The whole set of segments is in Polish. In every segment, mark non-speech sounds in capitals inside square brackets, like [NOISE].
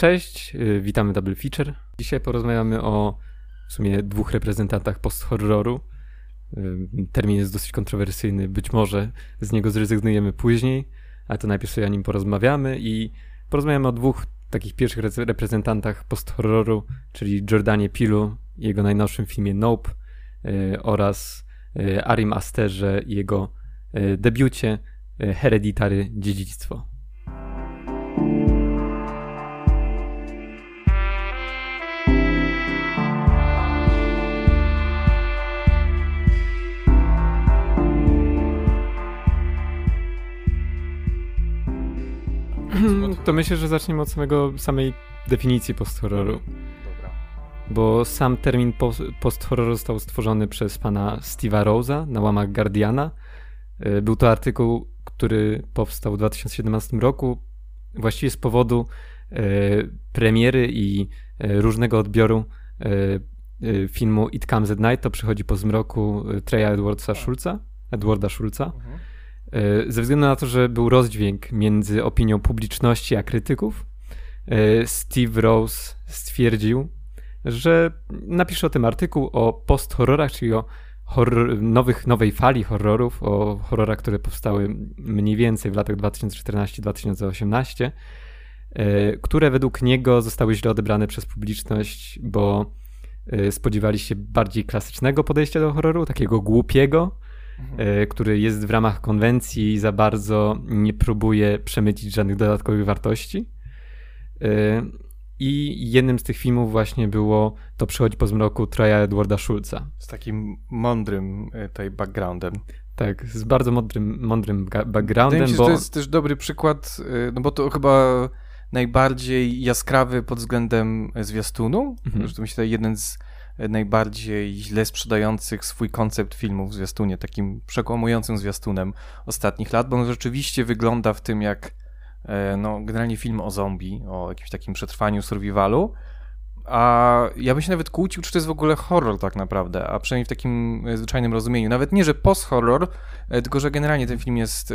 Cześć, y, witamy Double Feature. Dzisiaj porozmawiamy o w sumie dwóch reprezentantach post-horroru. Y, termin jest dosyć kontrowersyjny, być może z niego zrezygnujemy później, ale to najpierw sobie o nim porozmawiamy i porozmawiamy o dwóch takich pierwszych reprezentantach post-horroru, czyli Jordanie Pilu i jego najnowszym filmie Nope y, oraz Arim Asterze i jego debiucie Hereditary Dziedzictwo. To myślę, że zaczniemy od samego, samej definicji post-horroru. Dobra. Bo sam termin post-horroru został stworzony przez pana Steve'a Rose'a na łamach Guardiana. E, był to artykuł, który powstał w 2017 roku właściwie z powodu e, premiery i e, różnego odbioru filmu It Comes at Night, to przychodzi po zmroku Treya Edwardsa Schulza, Edwarda Schulza. Mhm. E, ze względu na to, że był rozdźwięk między opinią publiczności a krytyków, e, Steve Rose stwierdził, że napisze o tym artykuł o post-horrorach, czyli o horror, nowych, nowej fali horrorów, o horrorach, które powstały mniej więcej w latach 2014-2018, e, które według niego zostały źle odebrane przez publiczność, bo spodziewali się bardziej klasycznego podejścia do horroru, takiego głupiego, mhm. który jest w ramach konwencji i za bardzo nie próbuje przemycić żadnych dodatkowych wartości. E, I jednym z tych filmów właśnie było To przychodzi po zmroku Troja Edwarda Schulza. Z takim mądrym e, tutaj backgroundem. Tak, z bardzo mądrym, mądrym backgroundem. Wydaje mi się, bo... to jest też dobry przykład, no bo to chyba najbardziej jaskrawy pod względem zwiastunu. Mhm. Że to myślę jeden z najbardziej źle sprzedających swój koncept filmu w zwiastunie, takim przekłamującym zwiastunem ostatnich lat, bo on rzeczywiście wygląda w tym jak e, no, generalnie film o zombie, o jakimś takim przetrwaniu, survivalu, a ja bym się nawet kłócił, czy to jest w ogóle horror tak naprawdę, a przynajmniej w takim e, zwyczajnym rozumieniu. Nawet nie, że post-horror, e, tylko że generalnie ten film jest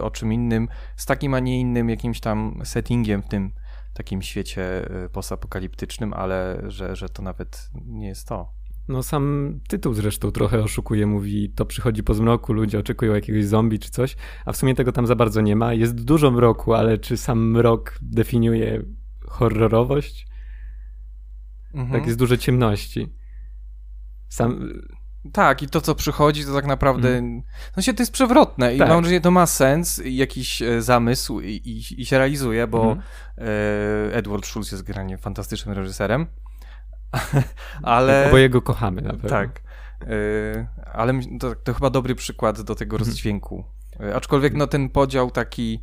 o czym innym, z takim, a nie innym jakimś tam settingiem w tym takim świecie y, postapokaliptycznym, ale że, że to nawet nie jest to. No sam tytuł zresztą trochę oszukuje, mówi to przychodzi po zmroku, ludzie oczekują jakiegoś zombie czy coś, a w sumie tego tam za bardzo nie ma. Jest dużo mroku, ale czy sam mrok definiuje horrorowość? Mhm. Tak, jest dużo ciemności. Sam, tak, i to, co przychodzi, to tak naprawdę. Mm. No się to jest przewrotne i tak. mam wrażenie, to ma sens, jakiś e, zamysł i, i, i się realizuje, bo mm. Edward Schulz jest generalnie fantastycznym reżyserem. [LAUGHS] ale. Bo jego kochamy na pewno. Tak. E, ale to, to, chyba dobry przykład do tego mm. rozdźwięku. Aczkolwiek no, ten podział taki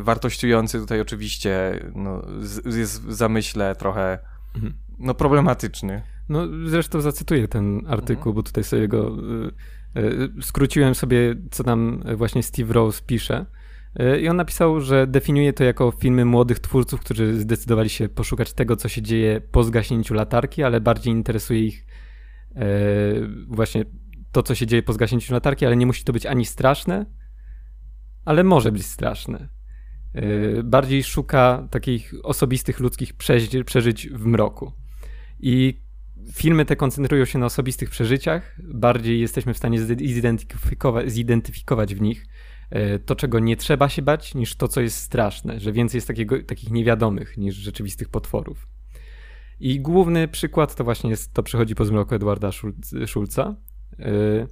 wartościujący tutaj oczywiście no, jest w zamyśle trochę mhm. no, problematyczny. No zresztą zacytuję ten artykuł, mhm. bo tutaj sobie go y, y, skróciłem sobie, co tam właśnie Steve Rose pisze. Y, I on napisał, że definiuje to jako filmy młodych twórców, którzy zdecydowali się poszukać tego, co się dzieje po zgaśnięciu latarki, ale bardziej interesuje ich właśnie to, co się dzieje po zgaśnięciu latarki, ale nie musi to być ani straszne, ale może być straszne. Bardziej szuka takich osobistych ludzkich przeżyć w mroku. I filmy te koncentrują się na osobistych przeżyciach, bardziej jesteśmy w stanie zidentyfikować, zidentyfikować w nich e, to, czego nie trzeba się bać, niż to, co jest straszne, że więcej jest takiego, takich niewiadomych niż rzeczywistych potworów. I główny przykład to właśnie jest, to przychodzi po zmroku Edwarda Schulza, yy,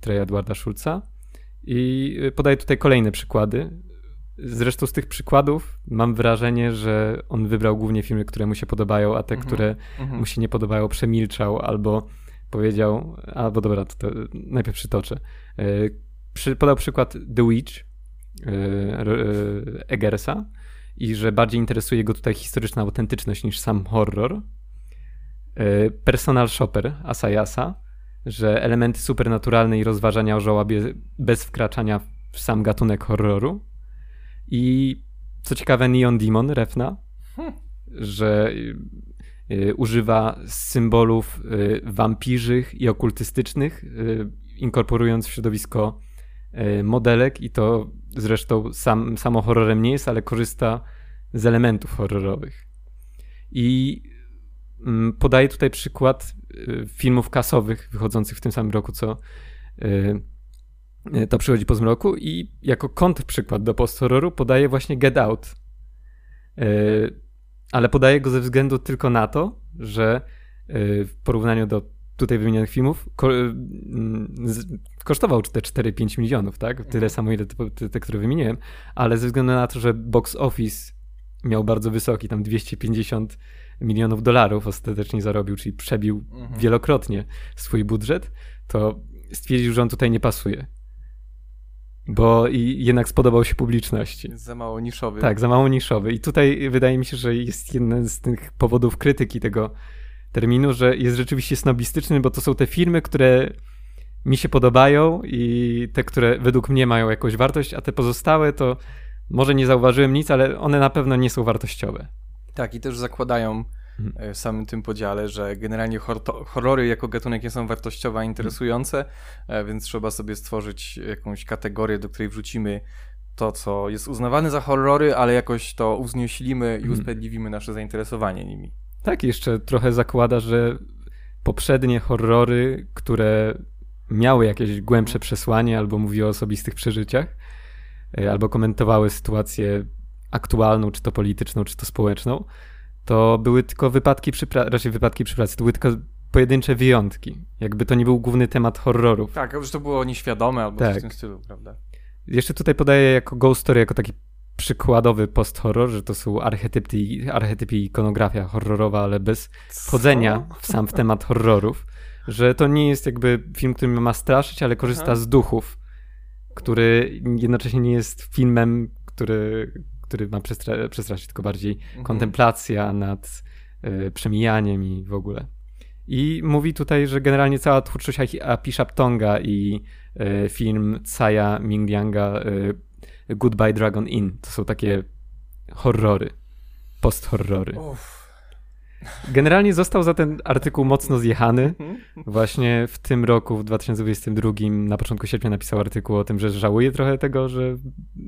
Treja Edwarda Schulza. I e, podaję tutaj kolejne przykłady. Zresztą z tych przykładów mam wrażenie, że on wybrał głównie filmy, które mu się podobają, a te, mm -hmm. które mm -hmm. mu się nie podobają, przemilczał albo powiedział, albo dobra, to, to najpierw przytoczę. E, przy, podał przykład The Witch e, e, Eggersa i że bardziej interesuje go tutaj historyczna autentyczność niż sam horror. Personal Shopper Asayasa, że elementy supernaturalne i rozważania o żałobie bez wkraczania w sam gatunek horroru i co ciekawe, Neon Demon Refna, hmm. że y, y, używa symbolów y, wampirzych i okultystycznych, inkorporując w środowisko modelek i to zresztą sam, samo horrorem nie jest, ale korzysta z elementów horrorowych. I mm, podaję tutaj przykład filmów kasowych wychodzących w tym samym roku, co to przychodzi po zmroku i jako kontrprzykład do post-horroru podaję właśnie Get Out. Ale podaję go ze względu tylko na to, że w porównaniu do tutaj wymienionych filmów ko kosztował te 4-5 milionów, tak? Tyle mhm. samo, ile te, te, te, które wymieniłem, ale ze względu na to, że box office miał bardzo wysoki, tam 250 milionów dolarów ostatecznie zarobił, czyli przebił mhm. wielokrotnie swój budżet, to stwierdził, że on tutaj nie pasuje. Bo i jednak spodobał się publiczności. Za mało niszowy. Tak, za mało niszowy. I tutaj wydaje mi się, że jest jeden z tych powodów krytyki tego terminu, że jest rzeczywiście snobistyczny, bo to są te filmy, które mi się podobają i te, które według mnie mają jakąś wartość, a te pozostałe to może nie zauważyłem nic, ale one na pewno nie są wartościowe. Tak, i też zakładają w samym tym podziale, że generalnie horrory jako gatunek nie są wartościowe, a interesujące, mhm. więc trzeba sobie stworzyć jakąś kategorię, do której wrzucimy to, co jest uznawane za horrory, ale jakoś to uznieślimy i mhm. usprawiedliwimy nasze zainteresowanie nimi. Tak, jeszcze trochę zakłada, że poprzednie horrory, które miały jakieś głębsze przesłanie albo mówiły o osobistych przeżyciach, e, albo komentowały sytuację aktualną, czy to polityczną, czy to społeczną, to były tylko wypadki przy pra- raczej wypadki przy pracy, to były tylko pojedyncze wyjątki. Jakby to nie był główny temat horrorów. Tak, już to było nieświadome albo tak. w tym stylu, prawda? Jeszcze tutaj podaję jako Ghost Story, jako taki przykładowy post-horror, że to są archetypy, archetypy i ikonografia horrorowa, ale bez wchodzenia w sam w temat horrorów. Że to nie jest jakby film, który ma straszyć, ale korzysta Aha. z duchów, który jednocześnie nie jest filmem, który, który ma przestra przestraszyć, tylko bardziej mhm. kontemplacja nad y, przemijaniem i w ogóle. I mówi tutaj, że generalnie cała twórczość Api Shaptonga i y, film Tsaya Mingyanga y, Goodbye Dragon Inn. To są takie horrory, post-horrory. Generalnie został za ten artykuł mocno zjechany. Mhm. Właśnie w tym roku, w 2022, na początku sierpnia napisał artykuł o tym, że żałuje trochę tego, że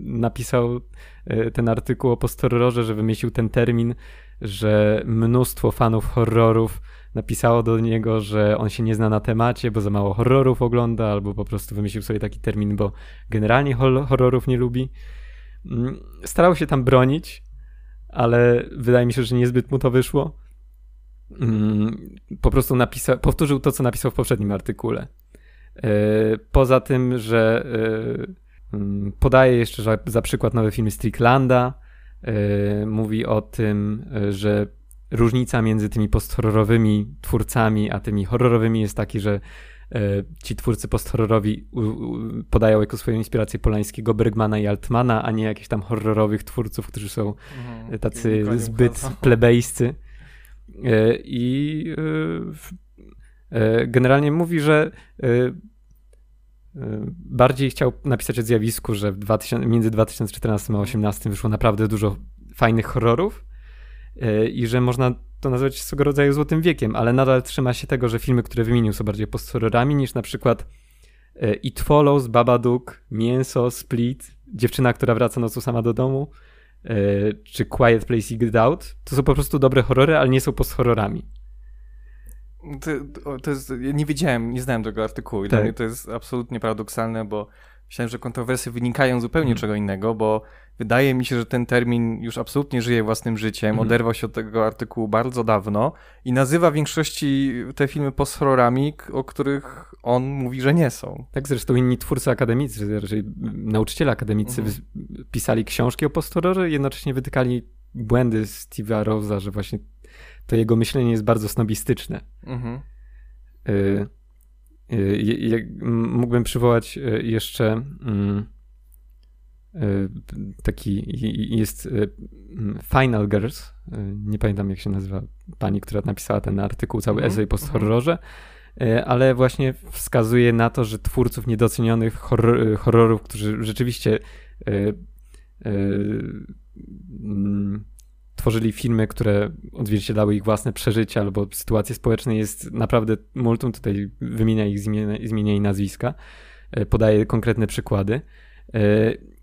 napisał e, ten artykuł o post-horrorze, że wymyślił ten termin, że mnóstwo fanów horrorów napisało do niego, że on się nie zna na temacie, bo za mało horrorów ogląda, albo po prostu wymyślił sobie taki termin, bo generalnie horrorów nie lubi. Mm, starał się tam bronić, ale wydaje mi się, że niezbyt mu to wyszło. Mm, po prostu napisał, powtórzył to, co napisał w poprzednim artykule. E, poza tym, że e, mm, podaje jeszcze za, za przykład nowy film Stricklanda. E, mówi o tym, że różnica między tymi post-horrorowymi twórcami, a tymi horrorowymi jest taki, że ci twórcy post-horrorowi podają jako swoją inspirację Polańskiego, Bergmana i Altmana, a nie jakichś tam horrorowych twórców, którzy są mhm, tacy zbyt plebejscy. E, I e, generalnie mówi, że bardziej chciał napisać o zjawisku, że 2000, między 2014 a 2018 wyszło naprawdę dużo fajnych horrorów, E, i że można to nazwać swego rodzaju złotym wiekiem, ale nadal trzyma się tego, że filmy, które wymienił są bardziej post-horrorami niż na przykład e, It Follows, Babadook, Mięso, Split, Dziewczyna, która wraca nocą sama do domu, e, czy Quiet Place i Get Out. To są po prostu dobre horrory, ale nie są post-horrorami. To, to jest, ja nie wiedziałem, nie znałem tego artykułu i tak. dla mnie to jest absolutnie paradoksalne, bo myślałem, że kontrowersje wynikają zupełnie hmm. czego innego, bo Wydaje mi się, że ten termin już absolutnie żyje własnym życiem, mhm. oderwał się od tego artykułu bardzo dawno i nazywa w większości te filmy post-horrorami, o których on mówi, że nie są. Tak, zresztą inni twórcy akademicy, raczej nauczyciele akademicy mhm. pisali książki o post-horrorze, jednocześnie wytykali błędy Steve'a Rose'a, że właśnie to jego myślenie jest bardzo snobistyczne. Mhm. Y, mógłbym przywołać y, jeszcze... Y, E, taki jest Final Girls, nie pamiętam jak się nazywa pani, która napisała ten artykuł, cały mm -hmm. esej post-horrorze, ale właśnie wskazuje na to, że twórców niedocenionych horror, horrorów, którzy rzeczywiście mm, tworzyli filmy, które odzwierciedlały ich własne przeżycia albo sytuacje społeczne jest naprawdę multum, tutaj wymienia ich z imienia, z imienia i nazwiska, podaje konkretne przykłady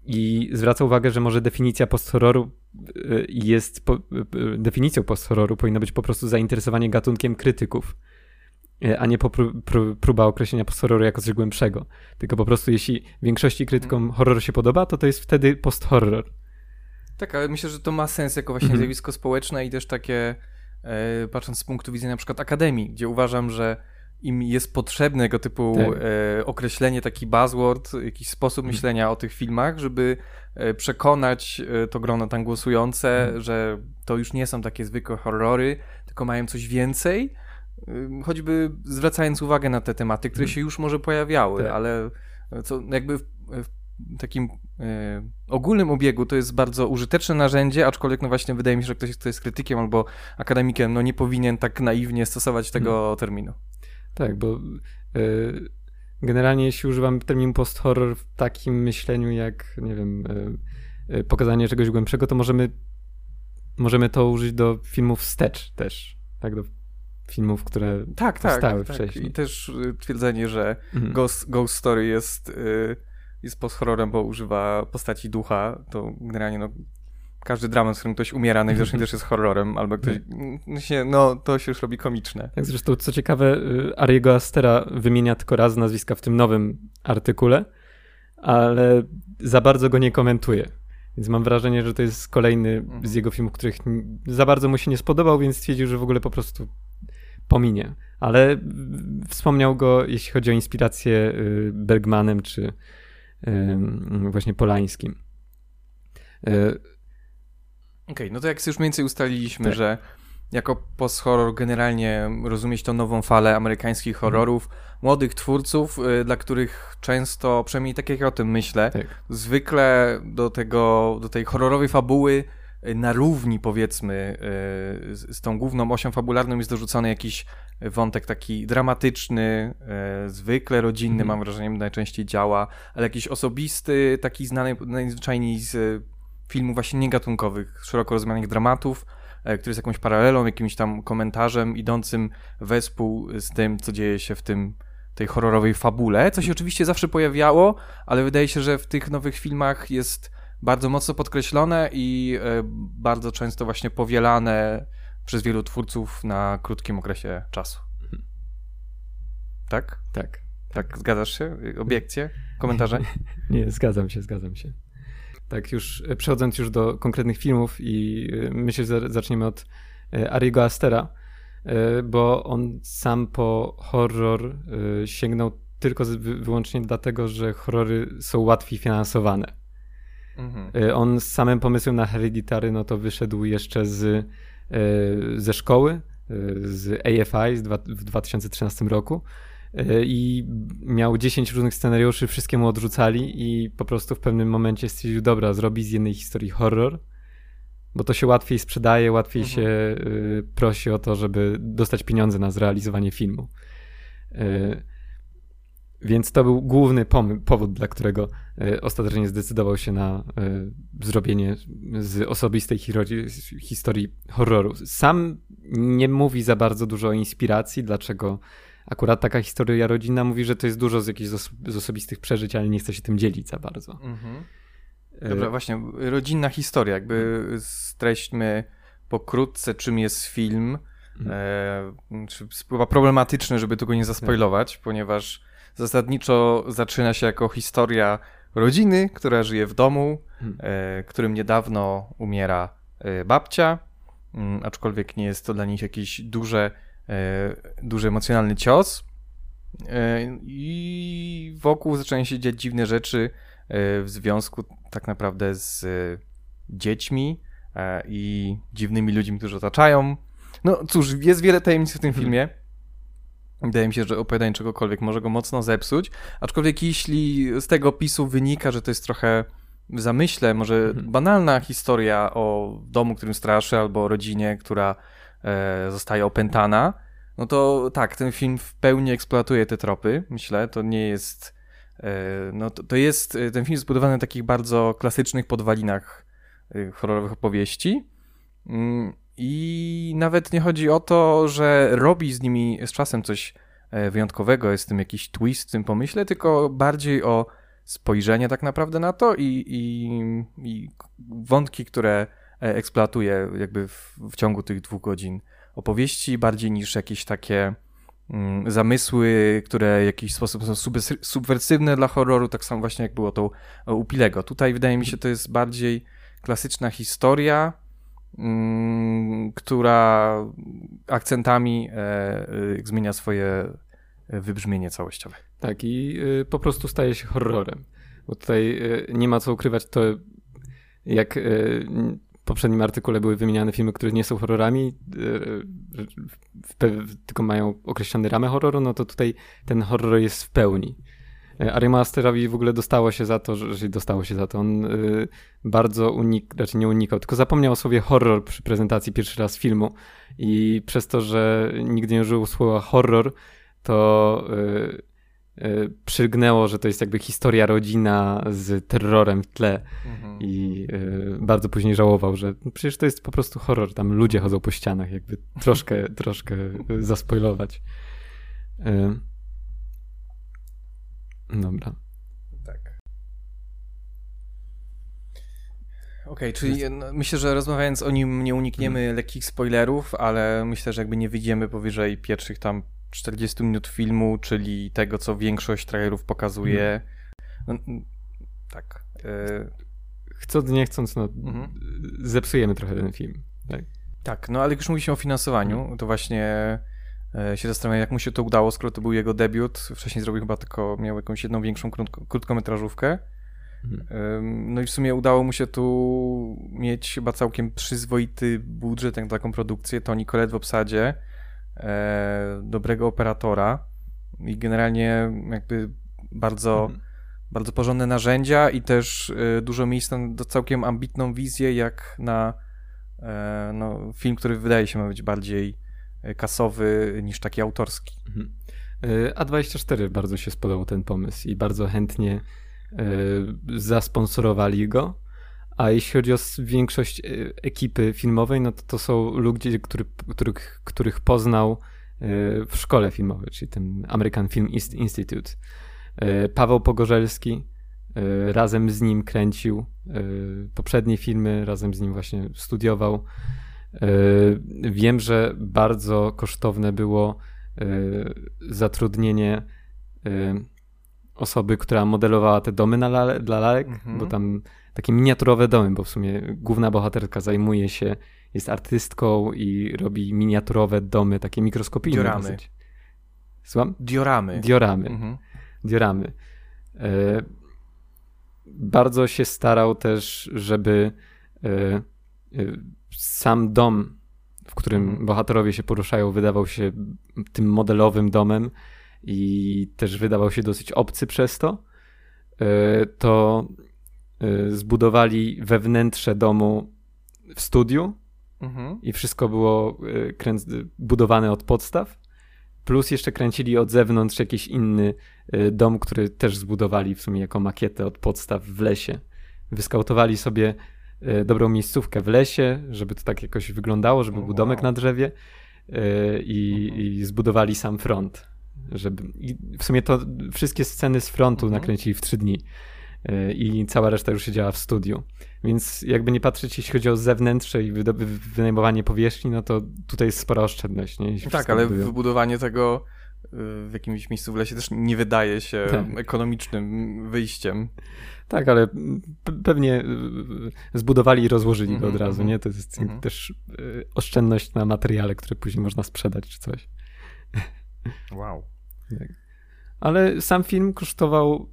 I zwraca uwagę, że może definicja post-horroru jest, po, definicją post-horroru powinno być po prostu zainteresowanie gatunkiem krytyków a nie próba określenia post-horroru jako coś głębszego. Tylko po prostu jeśli większości krytykom horror się podoba, to to jest wtedy post-horror. Tak, ale myślę, że to ma sens jako właśnie -hmm. zjawisko społeczne i też takie, e, patrząc z punktu widzenia na przykład akademii, gdzie uważam, że im jest potrzebne tego typu tak. e, określenie, taki buzzword, jakiś sposób mm. myślenia o tych filmach, żeby e, przekonać e, to grono tam głosujące, mm. że to już nie są takie zwykłe horrory, tylko mają coś więcej choćby zwracając uwagę na te tematy, które mhm. się już może pojawiały, tak. ale co jakby w, w takim e, ogólnym obiegu to jest bardzo użyteczne narzędzie, aczkolwiek no właśnie wydaje mi się, że ktoś, kto jest krytykiem albo akademikiem, no nie powinien tak naiwnie stosować tego hmm. terminu. Tak, bo y, generalnie jeśli używam terminu post-horror w takim myśleniu jak, nie wiem, y, y, pokazanie czegoś głębszego, to możemy możemy to użyć do filmów wstecz też, tak, do filmów, które tak, tak powstały tak, wcześniej. I też y, twierdzenie, że mhm. Ghost, Ghost Story jest, y, jest post-horrorem, bo używa postaci ducha, to generalnie no, każdy dramat, w którym ktoś umiera, najwidoczniej [LAUGHS] też jest horrorem, albo ktoś, tak. się, no to się już robi komiczne. Tak, zresztą co ciekawe, y, Ariego Astera wymienia tylko raz nazwiska w tym nowym artykule, ale za bardzo go nie komentuje. Więc mam wrażenie, że to jest kolejny mhm. z jego filmów, których za bardzo mu się nie spodobał, więc stwierdził, że w ogóle po prostu pominie. Ale wspomniał go, jeśli chodzi o inspirację y, Bergmanem czy właśnie Polańskim. Y, Okej, okay, no to jak już mniej więcej ustaliliśmy, tak. że jako post-horror generalnie rozumieć tą nową falę amerykańskich mhm. horrorów, młodych twórców, y, dla których często, przynajmniej tak jak ja o tym myślę, tak. zwykle do tego, do tej horrorowej fabuły na równi powiedzmy e, z, tą główną osią fabularną jest dorzucony jakiś wątek taki dramatyczny, e, zwykle rodzinny, mm. mam wrażenie, najczęściej działa, ale jakiś osobisty, taki znany najzwyczajniej z filmów właśnie niegatunkowych, szeroko rozumianych dramatów, e, który jest jakąś paralelą, jakimś tam komentarzem idącym wespół z tym, co dzieje się w tym tej horrorowej fabule, co się oczywiście zawsze pojawiało, ale wydaje się, że w tych nowych filmach jest bardzo mocno podkreślone i e, bardzo często właśnie powielane przez wielu twórców na krótkim okresie czasu. Tak? Tak. Tak, zgadzasz się? Obiekcje? Komentarze? [LAUGHS] Nie, zgadzam się, zgadzam się. Tak, już e, przechodząc już do konkretnych filmów i e, myślę, że zaczniemy od Ariego Astera, bo on sam po horror sięgnął tylko wyłącznie dlatego, że horrory są łatwiej finansowane. Mhm. Y, on z samym pomysłem na Hereditary, no to wyszedł jeszcze z, y, ze szkoły, y, z AFI w 2013 roku i miał 10 różnych scenariuszy, wszystkie mu odrzucali i po prostu w pewnym momencie stwierdził, dobra, zrobi z jednej historii horror, bo to się łatwiej sprzedaje, łatwiej mhm. się prosi o to, żeby dostać pieniądze na zrealizowanie filmu. Więc to był główny powód, dla którego e, ostatecznie zdecydował się na e, zrobienie z osobistej historii horroru. Sam nie mówi za bardzo dużo o inspiracji, dlaczego akurat taka historia rodzinna mówi, że to jest dużo z jakichś z osobistych przeżyć, ale nie chce się tym dzielić za bardzo. Mhm. E, Dobra, właśnie, rodzinna historia, jakby streśćmy pokrótce, czym jest film. Mhm. E, czy chyba problematyczne, żeby tego nie zaspoilować, tak. ponieważ Zasadniczo zaczyna się jako historia rodziny, która żyje w domu, hmm. e, którym niedawno umiera e, babcia, mm, aczkolwiek nie jest to dla nich jakiś duży, e, duży emocjonalny cios. I wokół zaczynają się dziać dziwne rzeczy w związku tak naprawdę z dziećmi i dziwnymi ludźmi, którzy otaczają. No cóż, jest wiele tajemnic w tym hmm. filmie. Wydaje mi się, że opowiadanie czegokolwiek może go mocno zepsuć, aczkolwiek jeśli z tego opisu wynika, że to jest trochę w zamyśle, może mhm. banalna historia o domu, którym straszy, albo o rodzinie, która e, zostaje opętana, no to tak, ten film w pełni eksploatuje te tropy, myślę, to nie jest, e, no to, to, jest, e, ten film zbudowany na takich bardzo klasycznych podwalinach e, horrorowych opowieści, mm, i nawet nie chodzi o to, że robi z nimi z czasem coś e, wyjątkowego, jest w tym jakiś twist w tym pomyśle, tylko bardziej o spojrzenie tak naprawdę na to i, i, i wątki, które eksploatuje jakby w, w ciągu tych dwóch godzin opowieści, bardziej niż jakieś takie mm, zamysły, które w jakiś sposób są subwersywne dla horroru, tak samo właśnie jak było to u Pilego. Tutaj wydaje mi się, to jest bardziej klasyczna historia, która akcentami e, e, zmienia swoje wybrzmienie całościowe. Tak, i po prostu staje się horrorem. Bo tutaj nie ma co ukrywać, to jak w poprzednim artykule były wymieniane filmy, które nie są horrorami, tylko mają określone ramy horroru, no to tutaj ten horror jest w pełni. Ari Masterowi w ogóle dostało się za to, że dostało się za to. On bardzo unik, raczej nie unikał, tylko zapomniał o słowie horror przy prezentacji pierwszy raz filmu i przez to, że nigdy nie użył słowa horror, to y, y, przygnęło, że to jest jakby historia rodzina z terrorem w tle mhm. i y, bardzo później żałował, że przecież to jest po prostu horror, tam ludzie chodzą po ścianach, jakby troszkę, [LAUGHS] troszkę zaspoilować. Dobra. Tak. Okej, okay, czyli no, myślę, że rozmawiając o nim nie unikniemy hmm. lekkich spoilerów, ale myślę, że jakby nie wyjdziemy powyżej pierwszych tam 40 minut filmu, czyli tego, co większość trailerów pokazuje. Hmm. No, tak. Y chcąc, nie chcąc, no, mhm. zepsujemy trochę ten film. Tak? tak, no ale jak już mówiliśmy o finansowaniu, to właśnie e, się zastanawiam, jak mu się to udało, skoro to był jego debiut. Wcześniej zrobił chyba tylko, miał jakąś jedną większą krótko, krótkometrażówkę. Mhm. No i w sumie udało mu się tu mieć chyba całkiem przyzwoity budżet na taką produkcję. Toni Collette w obsadzie e, dobrego operatora i generalnie jakby bardzo, mhm. bardzo porządne narzędzia i też e, dużo miejsca do całkiem ambitną wizję, jak na e, no, film, który wydaje się ma być bardziej e, kasowy niż taki autorski. Mhm. E, A24 bardzo się spodobał ten pomysł i bardzo chętnie e, zasponsorowali go. A jeśli chodzi o większość e, ekipy filmowej, no to to są ludzie, który, których, których poznał e, w szkole filmowej, czyli tym American Film Institute. E, Paweł Pogorzelski razem z nim kręcił poprzednie filmy, razem z nim właśnie studiował. Wiem, że bardzo kosztowne było zatrudnienie osoby, która modelowała te domy na dla lalek, mhm. bo tam takie miniaturowe domy, bo w sumie główna bohaterka zajmuje się, jest artystką i robi miniaturowe domy, takie mikroskopijne. Dioramy. Słucham? Dioramy. Dioramy. Mhm. Dioramy. E, bardzo się starał też, żeby e, e, sam dom, w którym mhm. bohaterowie się poruszają, wydawał się tym modelowym domem i też wydawał się dosyć obcy przez to. E, to Y, zbudowali wewnętrze domu w studiu mhm. i wszystko było kręc- budowane od podstaw. Plus jeszcze kręcili od zewnątrz jakiś inny dom, który też zbudowali w sumie jako makietę od podstaw w lesie. Wyskautowali sobie dobrą miejscówkę w lesie, żeby to tak jakoś wyglądało, żeby był domek na drzewie i, mhm. i zbudowali sam front. Żeby, I w sumie to wszystkie sceny z frontu mhm. nakręcili w trzy dni. E, i cała reszta już się działa w studiu. Więc jakby nie patrzeć, jeśli chodzi o zewnętrzne i wynajmowanie powierzchni, no to tutaj jest spora oszczędność. Nie? tak, ale wybudowanie tego w jakimś miejscu w lesie też nie wydaje się tak. ekonomicznym wyjściem. Tak, ale pewnie y, zbudowali i rozłożyli go od mhm, razu, mhm. nie? To jest mm -hmm. też y, oszczędność na materiale, które później można sprzedać czy coś. [LAUGHS] Wow. Tak. Ale sam film kosztował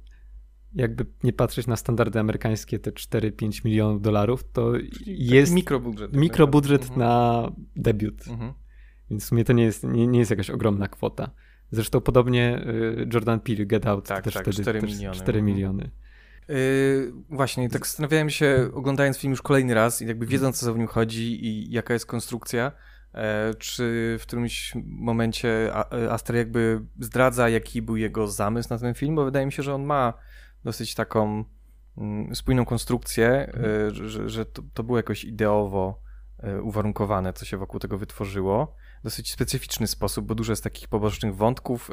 jakby nie patrzeć na standardy amerykańskie, te 4-5 milionów dolarów, to Czyli jest mikrobudżet, mikrobudżet mhm. na debiut. Mhm. Więc w sumie to nie jest, nie, nie jest jakaś ogromna kwota. Zresztą podobnie y, Jordan Peele, Get Out, tak, też tak, wtedy 4 miliony. 4 mhm. miliony. Yy, właśnie, tak zastanawiałem się, oglądając film już kolejny raz i jakby wiedząc, co w nim chodzi i jaka jest konstrukcja, e, czy w którymś momencie e, Aster jakby zdradza, jaki był jego zamysł na ten film, bo wydaje mi się, że on ma dosyć taką mm, spójną konstrukcję, mhm. E, że, że to, to, było jakoś ideowo e, uwarunkowane, co się wokół tego wytworzyło. Dosyć specyficzny sposób, bo dużo jest takich pobocznych wątków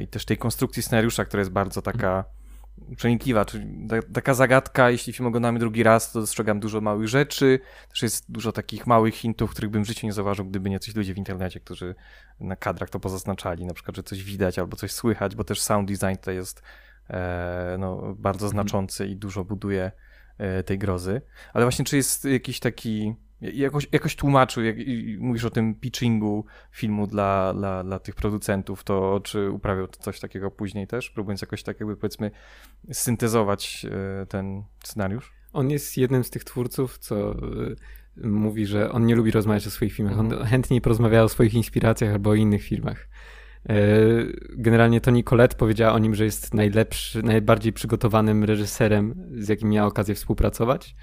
i też tej konstrukcji scenariusza, która jest bardzo taka przenikliwa, czyli taka zagadka, jeśli film oglądamy drugi raz, to dostrzegam dużo małych rzeczy, też jest dużo takich małych hintów, których bym w życiu nie zauważył, gdyby nie coś ludzie w internecie, którzy na kadrach to pozaznaczali, na przykład, że coś widać albo coś słychać, bo też sound design to jest e, no, bardzo mhm. znaczący i dużo buduje e, tej grozy. Ale właśnie, czy jest jakiś taki jakoś, jakoś tłumaczył, jak mówisz o tym pitchingu filmu dla, dla, dla tych producentów, to czy uprawiał coś takiego później też, próbując jakoś tak jakby powiedzmy syntezować e, ten scenariusz? On jest jednym z tych twórców, co e, mówi, że on nie lubi rozmawiać o swoich filmach. On mhm. chętniej porozmawia o swoich inspiracjach albo o innych filmach. E, generalnie Toni Collette powiedziała o nim, że jest najlepszy, najbardziej przygotowanym reżyserem, z jakim miała okazję współpracować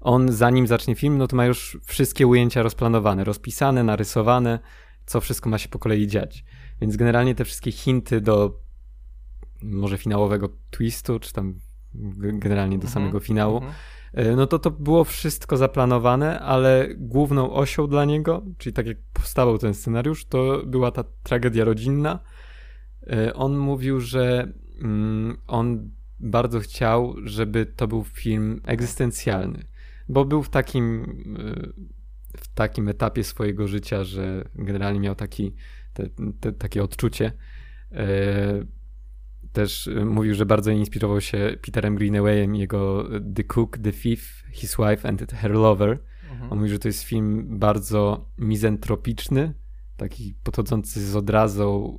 on zanim zacznie film, no to ma już wszystkie ujęcia rozplanowane, rozpisane, narysowane, co wszystko ma się po kolei dziać. Więc generalnie te wszystkie hinty do może finałowego twistu, czy tam generalnie do mhm, samego finału, mhm. e, no to to było wszystko zaplanowane, ale główną osią dla niego, czyli tak jak powstawał ten scenariusz, to była ta tragedia rodzinna. E, on mówił, że mm, on bardzo chciał, żeby to był film egzystencjalny bo był w takim, y, w takim etapie swojego życia, że generalnie miał taki, te, te, takie odczucie. E, też mówił, że bardzo inspirował się Peterem Greenawayem, jego The Cook, The Thief, His Wife and Her Lover. Mhm. On mówi, że to jest film bardzo mizentropiczny, taki podchodzący z odrazą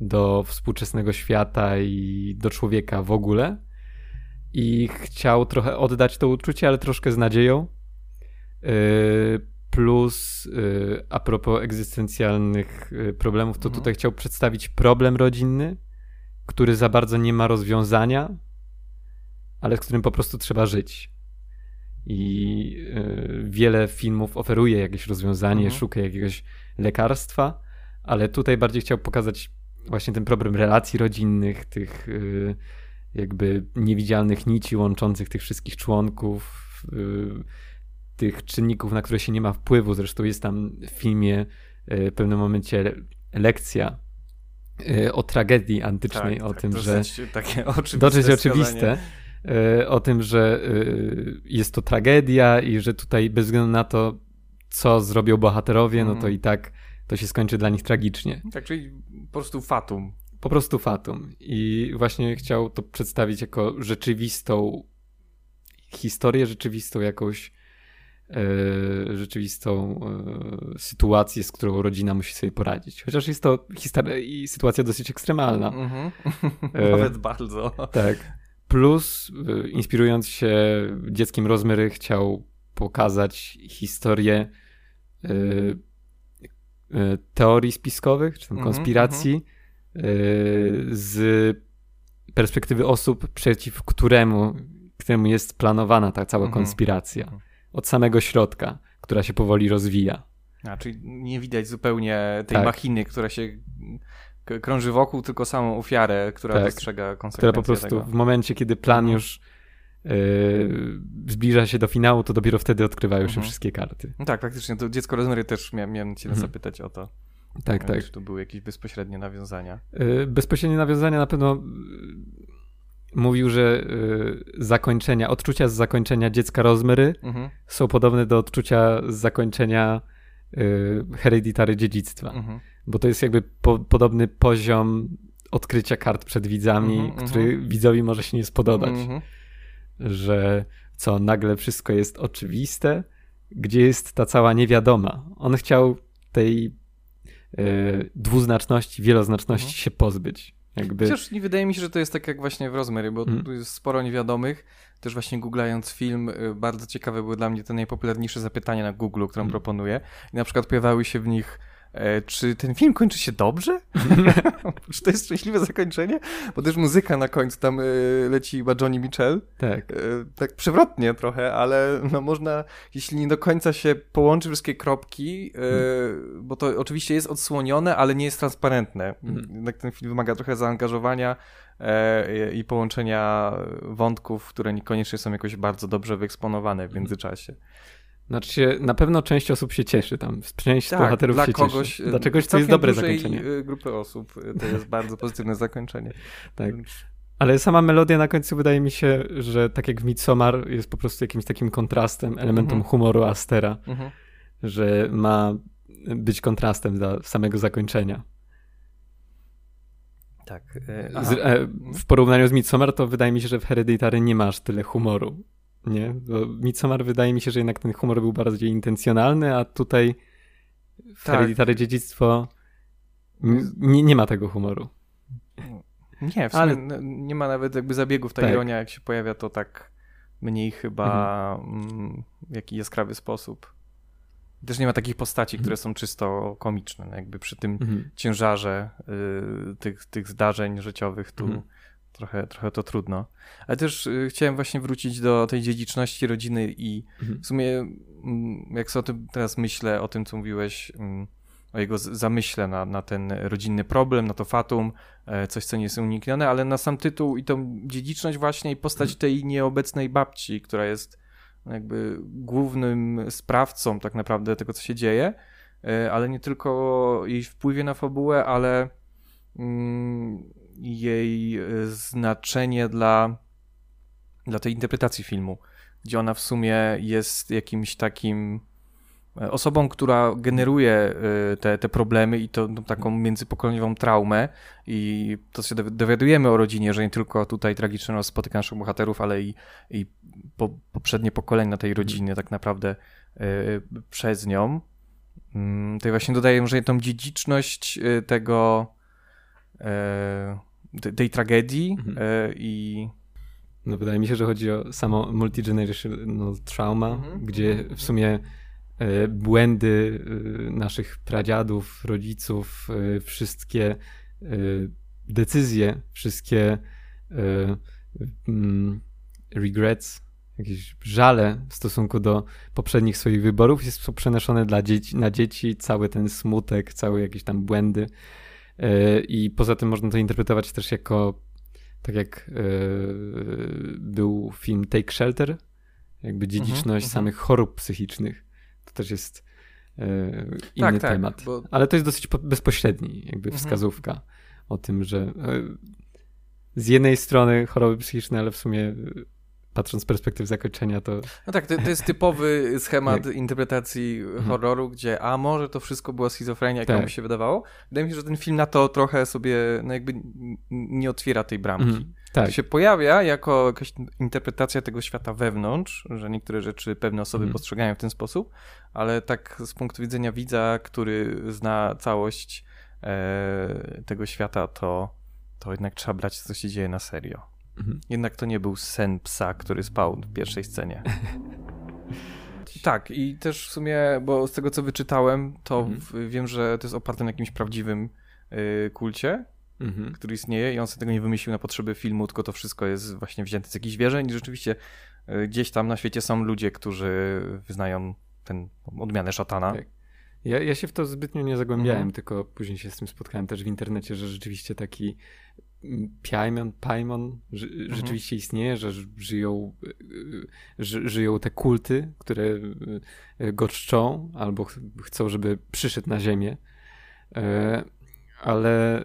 do współczesnego świata i do człowieka w ogóle i chciał trochę oddać to uczucie, ale troszkę z nadzieją. Y, plus y, a propos egzystencjalnych y, problemów, to mhm. tutaj chciał przedstawić problem rodzinny, który za bardzo nie ma rozwiązania, ale z którym po prostu trzeba żyć. I wiele filmów oferuje jakieś rozwiązanie, mhm. szuka jakiegoś lekarstwa, ale tutaj bardziej chciał pokazać właśnie ten problem relacji rodzinnych, tych jakby niewidzialnych nici łączących tych wszystkich członków, yy, tych czynników, na które się nie ma wpływu. Zresztą jest tam w filmie yy, w pewnym momencie lekcja yy, o tragedii antycznej, tak, o tak, tym, że takie [LAUGHS] oczywiste dosyć oczywiste, o tym, że jest to tragedia i że tutaj bez względu na to, co zrobią bohaterowie, mm. no to mhm. i tak to się skończy dla nich tragicznie. Tak, czyli po prostu fatum po prostu fatum. I właśnie chciał to przedstawić jako rzeczywistą historię, rzeczywistą jakąś e, rzeczywistą e, sytuację, z którą rodzina musi sobie poradzić. Chociaż jest to i sytuacja dosyć ekstremalna. Mm -hmm. [LAUGHS] Nawet bardzo. Tak. Plus, e, inspirując się dzieckiem Rozmery, chciał pokazać historię teorii spiskowych, czy tam mhm, konspiracji, mm -hmm z perspektywy osób, przeciw któremu, któremu jest planowana ta cała mhm. konspiracja. Mhm. Od samego środka, która się powoli rozwija. A, czyli nie widać zupełnie tej tak. machiny, która się krąży wokół, tylko samą ofiarę, która tak. dostrzega konsekwencje Która po prostu tego. w momencie, kiedy plan mhm. już yy, zbliża się do finału, to dopiero wtedy odkrywają się wszystkie karty. No tak, faktycznie. To dziecko Rosemary też miałem, miałem cię zapytać o to. Tak, tak. Czy to były jakieś bezpośrednie nawiązania? Y, bezpośrednie nawiązania na pewno y, mówił, że y, zakończenia, odczucia z zakończenia dziecka Rozmery mhm. są podobne do odczucia z zakończenia hereditary dziedzictwa. Mhm. Bo to jest jakby po, podobny poziom odkrycia kart przed widzami, mhm, który mhm. widzowi może się nie spodobać. Mhm. Że co, nagle wszystko jest oczywiste, gdzie jest ta cała niewiadoma. On chciał tej dwuznaczności, wieloznaczności mhm. się pozbyć. Jakby... Chociaż nie wydaje mi się, że to jest tak jak właśnie w Rosemary, bo mhm. tu jest sporo niewiadomych. Też właśnie googlając film, y, bardzo ciekawe były dla mnie te najpopularniejsze zapytania na Google, które mhm. proponuję. I na przykład pojawiały się w nich czy ten film kończy się dobrze? [LAUGHS] [LAUGHS] czy to jest szczęśliwe zakończenie? Bo też muzyka na końcu tam y, leci chyba Johnny Mitchell. Tak. Y, tak przewrotnie trochę, ale no można, jeśli nie do końca się połączy wszystkie kropki, hmm. bo to oczywiście jest odsłonione, ale nie jest transparentne. Hmm. ten film wymaga trochę zaangażowania i połączenia wątków, które niekoniecznie są jakoś bardzo dobrze wyeksponowane w mhm. międzyczasie. Znaczy się, na pewno część osób się cieszy tam, część tak, bohaterów dla się kogoś, cieszy. Dla czegoś, co jest dobre zakończenie. grupy osób to jest bardzo pozytywne zakończenie. [LAUGHS] Tak. Ale sama melodia na końcu wydaje mi się, że tak jak w Midsommar jest po prostu jakimś takim kontrastem, elementem mhm. humoru Astera, mhm. że ma być kontrastem dla samego zakończenia. Tak. E, z, e, w porównaniu z Midsommar to wydaje mi się, że w Hereditary nie masz tyle humoru. Nie? Bo Midsommar wydaje mi się, że jednak ten humor był bardziej intencjonalny, a tutaj w tak. Hereditary dziedzictwo nie, nie ma tego humoru. Nie, Ale... nie ma nawet jakby zabiegów. Ta tak. ironia, jak się pojawia, to tak mniej chyba mhm. Mm, w jakiś jaskrawy sposób. Też nie ma takich postaci, które mhm. są czysto komiczne. No jakby przy tym mhm. ciężarze y, tych, tych zdarzeń życiowych tu mhm. Trochę, trochę to trudno. Ale też y, chciałem właśnie wrócić do tej dziedziczności rodziny i mhm. w sumie y, jak sobie o tym teraz myślę, o tym, co mówiłeś, mm, o jego zamyśle na, na ten rodzinny problem, na to fatum, e, coś, co nie jest uniknione, ale na sam tytuł i tą dziedziczność właśnie i postać mhm. tej nieobecnej babci, która jest jakby głównym sprawcą tak naprawdę tego, co się dzieje, e, ale nie tylko jej wpływie na fabułę, ale mm, jej e, znaczenie dla, dla tej interpretacji filmu, gdzie ona w sumie jest jakimś takim e, osobą, która generuje te, te problemy i to no, taką międzypokoleniową traumę i to się dowiadujemy o rodzinie, że nie tylko tutaj tragicznie spotyka naszych bohaterów, ale i, i po, poprzednie pokolenia tej rodziny tak naprawdę przez nią. Y, tutaj właśnie dodaję, że tą dziedziczność tego tej tragedii mhm. Y, i no wydaje mi się, że chodzi o samo multigenerational trauma, mhm. gdzie w sumie błędy naszych pradziadów, rodziców, wszystkie decyzje, wszystkie mm, regrets, jakieś żale w stosunku do poprzednich swoich wyborów jest przenoszone dla dzieci, na dzieci, cały ten smutek, całe jakieś tam błędy. E, I poza tym można to interpretować też jako, tak jak e, był film Take Shelter, jakby dziedziczność uh -huh, samych chorób psychicznych. To też jest e, inny tak, tak temat. Tak, bo... Ale to jest dosyć bezpośredni, jakby -huh. wskazówka o tym, że z jednej strony choroby psychiczne, ale w sumie patrząc z perspektywy zakończenia, to... No tak, to, to jest typowy [LAUGHS] schemat interpretacji mhm. horroru, gdzie a może to wszystko była schizofrenia, jak tak. mi się wydawało. Wydaje mi się, że ten film na to trochę sobie no jakby nie otwiera tej bramki. Mhm. Tak. To się pojawia jako jakaś interpretacja tego świata wewnątrz, że niektóre rzeczy pewne osoby mhm. postrzegają w ten sposób, ale tak z punktu widzenia widza, który zna całość e, tego świata, to, to jednak trzeba brać, co się dzieje na serio. Mhm. Jednak to nie był sen psa, który spał w pierwszej scenie. [LAUGHS] tak, i też w sumie, bo z tego co wyczytałem, to mhm. w, wiem, że to jest oparte na jakimś prawdziwym y, kulcie, mhm. który istnieje i on sobie tego nie wymyślił na potrzeby filmu, tylko to wszystko jest właśnie wzięte z jakichś wierzeń i rzeczywiście y, gdzieś tam na świecie są ludzie, którzy wyznają ten odmianę szatana. Tak. Ja, ja się w to zbytnio nie zagłębiałem, mhm. tylko później się z tym spotkałem też w internecie, że rzeczywiście taki Paimon, Paimon mhm. rzeczywiście istnieje, że żyją, ży, żyją te kulty, które e, go czczą albo ch chcą, żeby przyszedł na ziemię. E, ale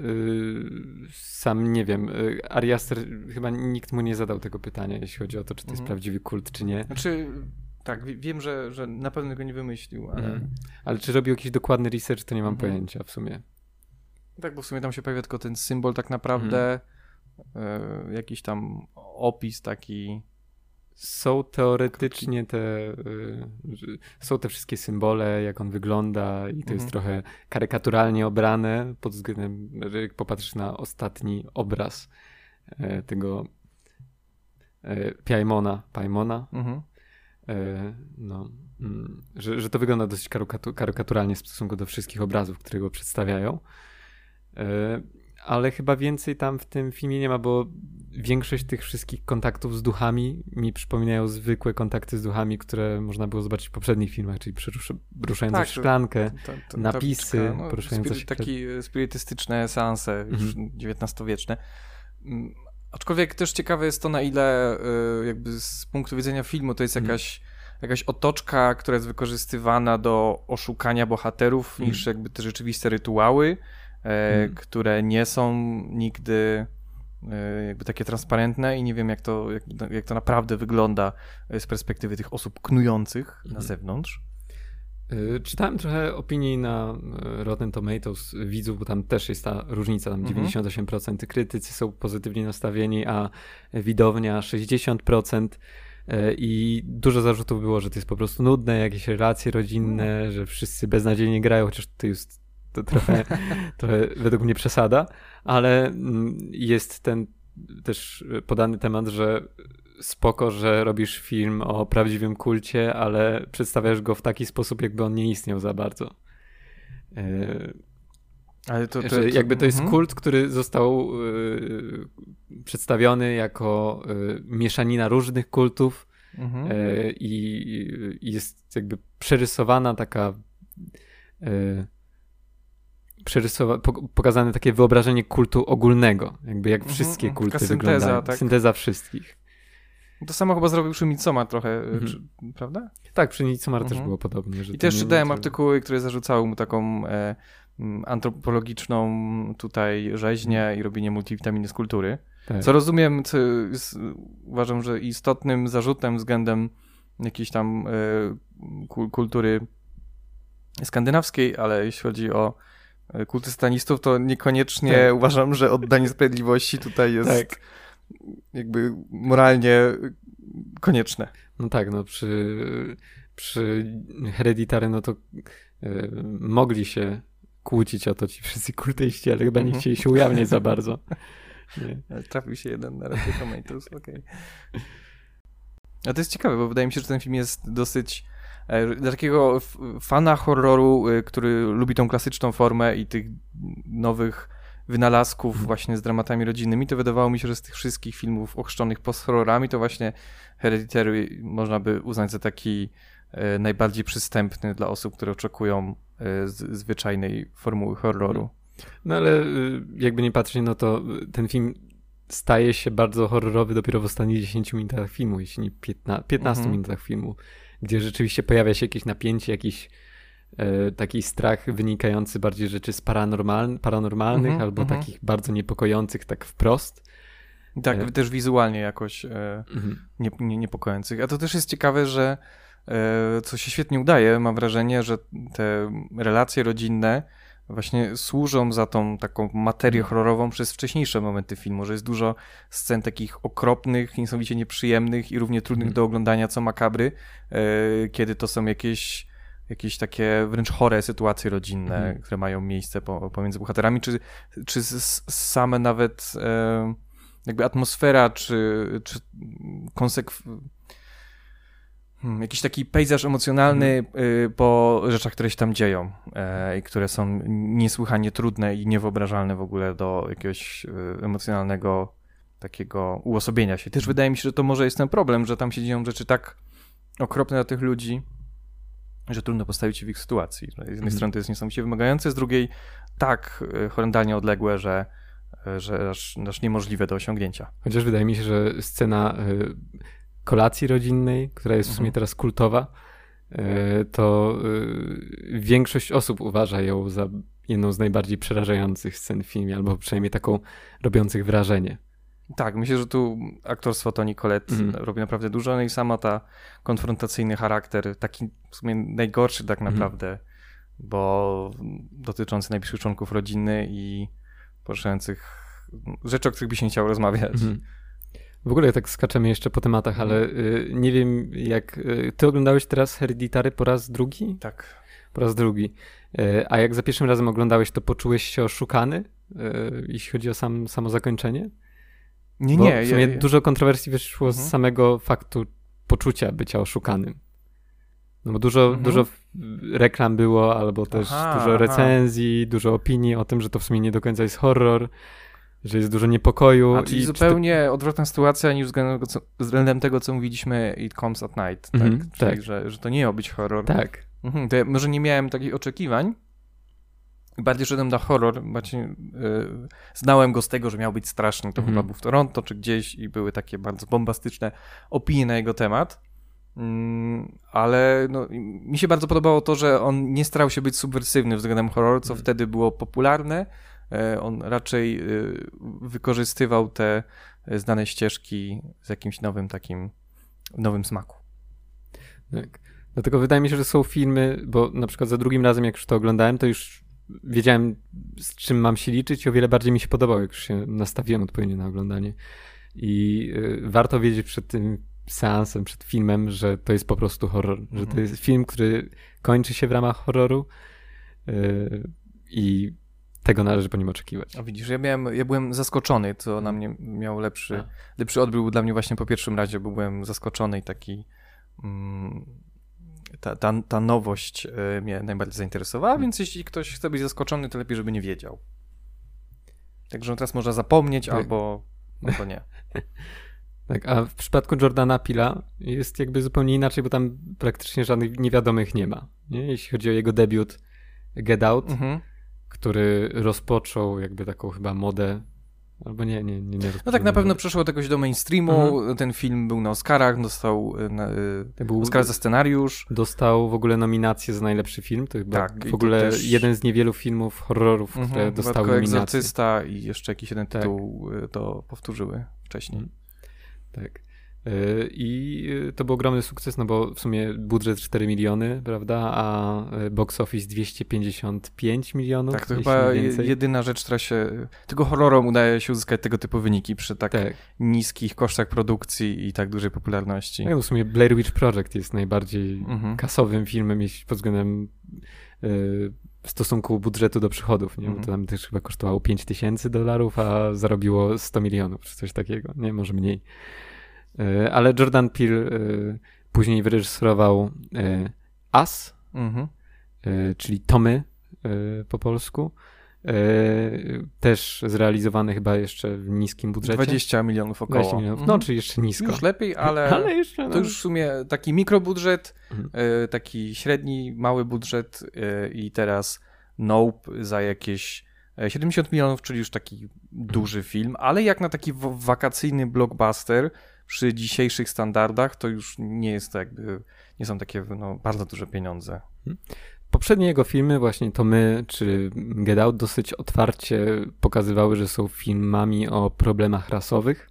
sam nie wiem. Ariaster chyba nikt mu nie zadał tego pytania, jeśli chodzi o to, czy to jest mhm. prawdziwy kult, czy nie. Znaczy, tak, wiem, że, że na pewno go nie wymyślił, ale. Mhm. Ale czy robił jakiś dokładny research, to nie mam mhm. pojęcia w sumie. Tak, bo w sumie tam się pojawia tylko ten symbol tak naprawdę, y, jakiś tam opis taki. Są teoretycznie te, y, są te wszystkie symbole, jak on wygląda i to jest trochę karykaturalnie obrane pod względem, jak popatrzysz na ostatni obraz y, tego Paimona, mhm. No, mm, że, że to wygląda dosyć karykaturalnie w stosunku do wszystkich obrazów, które go przedstawiają. E, ale chyba więcej tam w tym filmie nie ma, bo większość tych wszystkich kontaktów z duchami mi przypominają zwykłe kontakty z duchami, które można było zobaczyć w poprzednich filmach, czyli ruszającą tak, szklankę, to, to, to, napisy, no, poruszające się... Takie spirytystyczne seanse już mhm. XIX-wieczne. Mm, aczkolwiek też ciekawe jest to, na ile y, jakby z punktu widzenia filmu to jest mhm. jakaś jakaś otoczka, która jest wykorzystywana do oszukania bohaterów, niż mhm. jakby te rzeczywiste rytuały. Hmm. które nie są nigdy e, jakby takie transparentne i nie wiem, jak to, jak, jak to naprawdę wygląda z perspektywy tych osób knujących mhm. na zewnątrz. Y, czytałem trochę opinii na y, Rotten Tomatoes widzów, bo tam też jest ta różnica, tam 98% mhm. krytycy są pozytywnie nastawieni, a widownia 60%. Y, I dużo zarzutów było, że to jest po prostu nudne, jakieś relacje rodzinne, mhm. że wszyscy beznadziejnie grają, chociaż to jest to trochę, [LAUGHS] trochę według mnie przesada, ale mm, jest ten też podany temat, że spoko, że robisz film o prawdziwym kulcie, ale przedstawiasz go w taki sposób, jakby on nie istniał za bardzo. E, ale to, to, to jakby to jest mhm. kult, który został y, przedstawiony jako y, mieszanina różnych kultów mhm. i jest jakby przerysowana taka przerysowa- pokazane takie wyobrażenie kultu ogólnego, jakby jak mhm, wszystkie mhm. kulty synteza, wyglądają. Tak? Synteza wszystkich. To samo chyba zrobił przy Midsommar trochę, e, mhm. czy, prawda? Tak, przy Midsommar mhm. też było podobnie. I też czytałem artykuły, które zarzucały mu taką e, antropologiczną tutaj rzeźnię mhm. i robienie multivitaminy z kultury. Tak. Co rozumiem, co jest, uważam, że istotnym zarzutem względem jakiejś tam e, kultury skandynawskiej, ale jeśli chodzi o e, kulty satanistów, to niekoniecznie tak. uważam, że oddanie sprawiedliwości tutaj jest tak jakby moralnie konieczne. No tak, no przy, przy Hereditary no to y, mogli się kłócić o to ci wszyscy kultyści, ale chyba nie mhm. chcieli się ujawniać za bardzo. [LAUGHS] Nie. Trafił się jeden na Rotten Tomatoes, okej. Okay. A to jest ciekawe, bo wydaje mi się, że ten film jest dosyć e, dla takiego fana horroru, y, który lubi tą klasyczną formę i tych nowych wynalazków mhm. właśnie z dramatami rodzinnymi, to wydawało mi się, że z tych wszystkich filmów ochrzczonych post-horrorami, to właśnie Hereditary można by uznać za taki e, najbardziej przystępny dla osób, które oczekują e, zwyczajnej formuły horroru. No ale y, jakby nie patrzeć, no to ten film staje się bardzo horrorowy dopiero w ostatnich 10 minutach filmu, jeśli nie 15, 15 mhm. minutach filmu, gdzie rzeczywiście pojawia się jakieś napięcie, jakiś taki strach wynikający bardziej rzeczy z paranormal, paranormalnych mm -hmm, albo mm -hmm. takich bardzo niepokojących tak wprost. Tak, e... też wizualnie jakoś e, mm -hmm. nie, nie, niepokojących. A to też jest ciekawe, że e, co się świetnie udaje, mam wrażenie, że te relacje rodzinne właśnie służą za tą taką materię mhm. horrorową przez wcześniejsze momenty filmu, że jest dużo scen takich okropnych, niesamowicie nieprzyjemnych i równie trudnych mhm. do oglądania co makabry, e, kiedy to są jakieś jakieś takie wręcz chore sytuacje rodzinne, mhm. które mają miejsce po, pomiędzy bohaterami, czy, czy same nawet e, jakby atmosfera, czy, czy konsekw... Hmm, jakiś taki pejzaż emocjonalny mhm. y, po rzeczach, które się tam dzieją e, i które są niesłychanie trudne i niewyobrażalne w ogóle do jakiegoś y, emocjonalnego takiego uosobienia się. Też wydaje mi się, że to może jest ten problem, że tam się dzieją rzeczy tak okropne dla tych ludzi, że trudno postawić się w ich sytuacji. Z jednej mm. strony to jest niesamowicie wymagające, z drugiej tak e, horrendalnie odległe, że, e, że aż, aż niemożliwe do osiągnięcia. Chociaż wydaje mi się, że scena e, kolacji rodzinnej, która jest w sumie mhm. teraz kultowa, to większość osób uważa ją za jedną z najbardziej przerażających scen w filmie, albo przynajmniej taką robiących wrażenie. Tak, myślę, że tu aktorstwo Toni Collette mm. robi naprawdę dużo, no i sama ta konfrontacyjny charakter, taki w sumie najgorszy tak mhm. naprawdę, mm. bo dotyczący najbliższych członków rodziny i poruszających rzeczy, o których by się nie chciał rozmawiać. Mm. W ogóle tak skaczemy jeszcze po tematach, ale y, nie wiem jak... Y, ty oglądałeś teraz Hereditary po raz drugi? Tak. Po raz drugi. Y, a jak za pierwszym razem oglądałeś, to poczułeś się oszukany, y, jeśli chodzi o sam, samo zakończenie? Nie, Bo nie. W sumie ja, ja. dużo kontrowersji wyszło mhm. z samego faktu poczucia bycia oszukanym. No bo dużo, mhm. dużo reklam było, albo też aha, dużo recenzji, aha. dużo opinii o tym, że to w sumie nie do końca jest horror, że jest dużo niepokoju. A czyli zupełnie to... odwrotna sytuacja niż względem, względem tego, co mówiliśmy It Comes at Night, tak? Mhm, czyli, tak. Że, że to nie miał być horror. Tak. Mhm, to ja może nie miałem takich oczekiwań, bardziej szedłem na horror, właśnie yy, znałem go z tego, że miał być straszny, to mm. chyba był w Toronto czy gdzieś i były takie bardzo bombastyczne opinie na jego temat. Mm, ale no, mi się bardzo podobało to, że on nie starał się być subwersywny względem horroru, co mm. wtedy było popularne on raczej wykorzystywał te znane ścieżki z jakimś nowym takim, nowym smaku. Tak. Dlatego wydaje mi się, że są filmy, bo na przykład za drugim razem, jak już to oglądałem, to już wiedziałem, z czym mam się liczyć i o wiele bardziej mi się podobało, jak już się nastawiłem odpowiednio na oglądanie. I y, warto wiedzieć przed tym seansem, przed filmem, że to jest po prostu horror, że to mhm. jest film, który kończy się w ramach horroru y, i tego należy po nim oczekiwać. A widzisz, ja, miałem, ja byłem zaskoczony, co na mnie miał lepszy, lepszy odbiór był dla mnie właśnie po pierwszym razie, bo byłem zaskoczony i taki mm, ta, ta, ta nowość e, mnie najbardziej zainteresowała, hmm. więc jeśli ktoś chce być zaskoczony, to lepiej, żeby nie wiedział. Także teraz można zapomnieć tak. albo, albo nie. [LAUGHS] Tak, a w przypadku Jordana Pila jest jakby zupełnie inaczej, bo tam praktycznie żadnych niewiadomych nie ma. Nie? Jeśli chodzi o jego debiut Get Out, mhm. który rozpoczął jakby taką chyba modę Albo nie, nie, nie, nie No tak, na pewno przeszło jakoś do mainstreamu. Mhm. Ten film był na Oscarach, dostał y, na, y, był, Oscar za scenariusz. Dostał w ogóle nominację za najlepszy film. To chyba tak, w ogóle też... jeden z niewielu filmów horrorów, mhm, które dostały nominację. Egzorcysta i jeszcze jakiś jeden tak. tytuł tak. to powtórzyły wcześniej. Mhm. Tak. E, I e, to był ogromny sukces, no bo w sumie budżet 4 miliony, prawda, a e, box office 255 milionów. Tak, to chyba jedyna rzecz, która się. Tylko horrorom udaje się uzyskać tego typu wyniki przy tak, tak. niskich kosztach produkcji i tak dużej popularności. No, w sumie Blair Witch Project jest najbardziej mhm. kasowym filmem, jeśli pod względem y, stosunku budżetu do przychodów, nie? Bo to mhm. tam też chyba kosztowało 5 tysięcy dolarów, a zarobiło 100 milionów, czy coś takiego, nie? Może mniej. E, ale Jordan Peele e, później wyreżyserował e, As, mhm. czyli Tomy po polsku. Też zrealizowany chyba jeszcze w niskim budżecie. 20 milionów około. 20 milionów. No, mhm. czy jeszcze nisko. Już lepiej, ale, [LAUGHS] ale jeszcze, no. to już w sumie taki mikrobudżet, mhm. taki średni, mały budżet i teraz Nope za jakieś 70 milionów, czyli już taki duży film, ale jak na taki wakacyjny blockbuster, przy dzisiejszych standardach to już nie jest to jakby, nie są takie no, bardzo duże pieniądze. Mhm. Poprzednie jego filmy, właśnie to my czy Get Out, dosyć otwarcie pokazywały, że są filmami o problemach rasowych,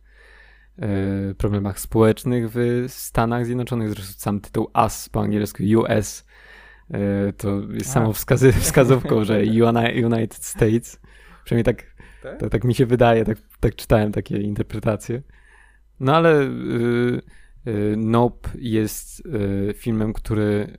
e, problemach społecznych w Stanach Zjednoczonych. Zresztą sam tytuł US po angielsku US e, to jest samą wskazy, [LAUGHS] wskazówką, że United States. Przynajmniej tak, tak? tak, tak mi się wydaje, tak, tak czytałem takie interpretacje. No ale y, y, Nope jest y, filmem, który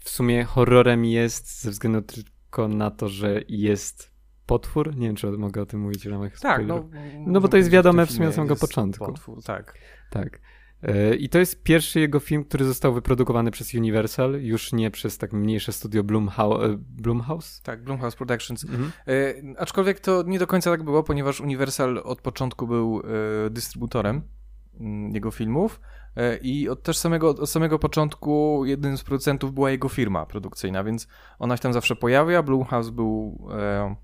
w sumie horrorem jest ze względu tylko na to, że jest potwór. Nie wiem, czy mogę o tym mówić w ramach Tak, no, no bo to jest wiadome w sumie od samego początku. Potwór, tak. Tak. E, I to jest pierwszy jego film, który został wyprodukowany przez Universal, już nie przez tak mniejsze studio Blumhouse. Blumhouse? Tak, Blumhouse Productions. Mhm. E, aczkolwiek to nie do końca tak było, ponieważ Universal od początku był e, dystrybutorem jego filmów e, i od też samego, od samego początku jednym z producentów była jego firma produkcyjna, więc ona się tam zawsze pojawia. Blumhouse był e,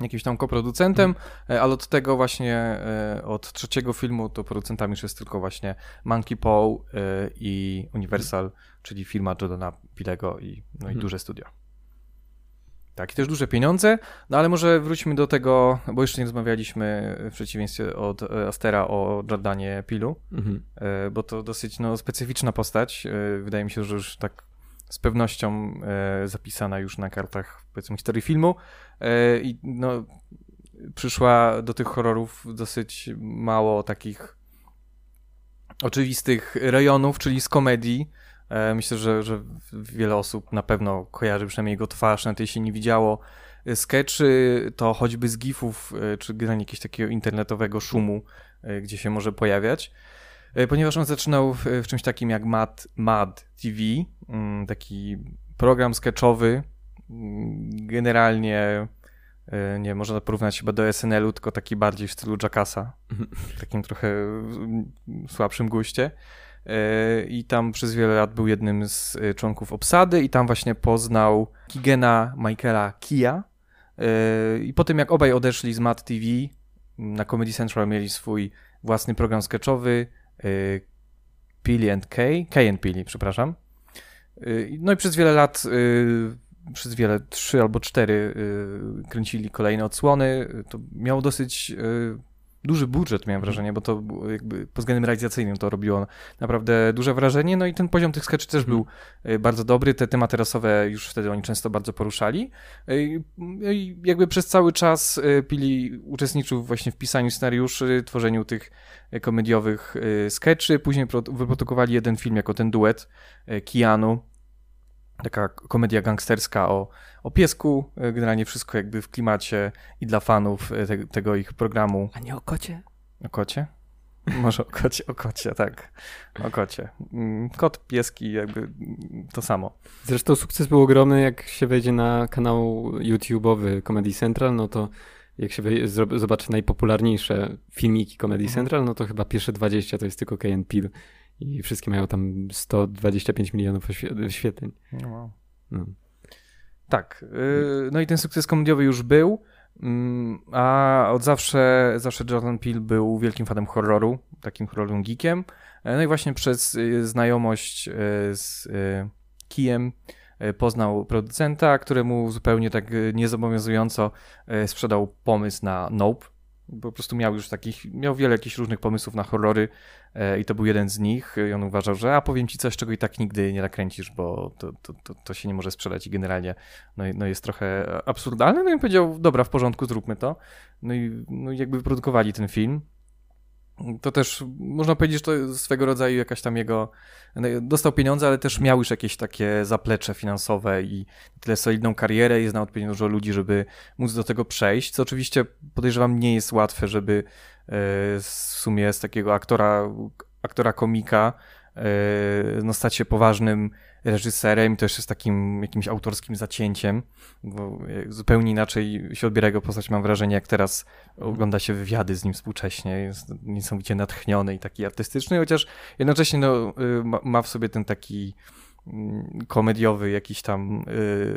jakimś tam koproducentem, mm. ale od tego właśnie, e, od trzeciego filmu to producentami już jest tylko właśnie Monkey Paw e, i Universal, mm. czyli firma Jordana Pilego i, no i mm. duże studio. Tak, i też duże pieniądze, no ale może wróćmy do tego, bo jeszcze nie rozmawialiśmy w przeciwieństwie od e, Astera o Jordanie Pilu, mhm. E, bo to dosyć no, specyficzna postać. E, wydaje mi się, że już tak z pewnością zapisana już na kartach, powiedzmy, historii filmu. I no, przyszła do tych horrorów dosyć mało takich oczywistych rejonów, czyli z komedii E, myślę, że, że wiele osób na pewno kojarzy przynajmniej jego twarz, nawet jeśli nie widziało e, sketchy, to choćby z gifów, e, czy generalnie jakiegoś takiego internetowego szumu, gdzie się może pojawiać. Ponieważ on zaczynał w, czymś takim jak Mad, Mad TV, mm, taki program sketchowy, mm, generalnie nie można porównać chyba do SNL-u, tylko taki bardziej w stylu Jackasa, w takim trochę słabszym guście. E, i tam przez wiele lat był jednym z e, członków obsady i tam właśnie poznał Kigena Michaela Kia e, i po tym jak obaj odeszli z Mad TV na Comedy Central mieli swój własny program sketchowy Pili and K, K and Pili, przepraszam. No i przez wiele lat przez wiele, trzy albo cztery kręcili kolejne odsłony. To miało dosyć duży budżet, miałem wrażenie, bo to jakby pod względem realizacyjnym to robiło naprawdę duże wrażenie. No i ten poziom tych sketchy też był mhm. bardzo dobry. Te tematy rasowe już wtedy oni często bardzo poruszali. I jakby przez cały czas pili uczestniczył właśnie w pisaniu scenariuszy, tworzeniu tych komediowych sketchy. Później wyprodukowali jeden film jako ten duet Kianu taka komedia gangsterska o, o piesku, e, generalnie wszystko jakby w klimacie i dla fanów e, te, tego ich programu. A nie o kocie? O kocie? Może o kocie, o kocie, tak. O kocie. Mm, kot, pieski, jakby to samo. Zresztą sukces był ogromny, jak się wejdzie na kanał YouTube'owy Comedy Central, no to jak się zobaczy najpopularniejsze filmiki Comedy mhm. Central, no to chyba pierwsze 20 to jest tylko Key Peel i wszystkie mają tam 125 milionów wyświetleń. No. no. Tak. Y, no i ten sukces komediowy już był, mm, a od zawsze, zawsze Jordan Peele był wielkim fanem horroru, takim horrorowym geekiem. No i właśnie przez y, znajomość y, z Kijem poznał producenta, któremu zupełnie tak niezobowiązująco sprzedał pomysł na Nope, po prostu miał już takich, miał wiele jakichś różnych pomysłów na horrory e, i to był jeden z nich. I on uważał, że a powiem ci coś, czego i tak nigdy nie nakręcisz, bo to, to, to, to się nie może sprzedać i generalnie no, no jest trochę absurdalne. No i powiedział, dobra, w porządku, zróbmy to. No i no, jakby wyprodukowali ten film to też można powiedzieć, że to swego rodzaju jakaś tam jego. Dostał pieniądze, ale też miał już jakieś takie zaplecze finansowe i tyle solidną karierę i znał odpowiednio dużo ludzi, żeby móc do tego przejść. Co oczywiście podejrzewam nie jest łatwe, żeby e, w sumie z takiego aktora, aktora komika e, no, stać się poważnym reżyserem też z takim jakimś autorskim zacięciem, bo zupełnie inaczej się odbiera jego postać, mam wrażenie, jak teraz ogląda się wywiady z nim współcześnie, jest niesamowicie natchniony i taki artystyczny, chociaż jednocześnie no, y, ma w sobie ten taki mm, komediowy jakiś tam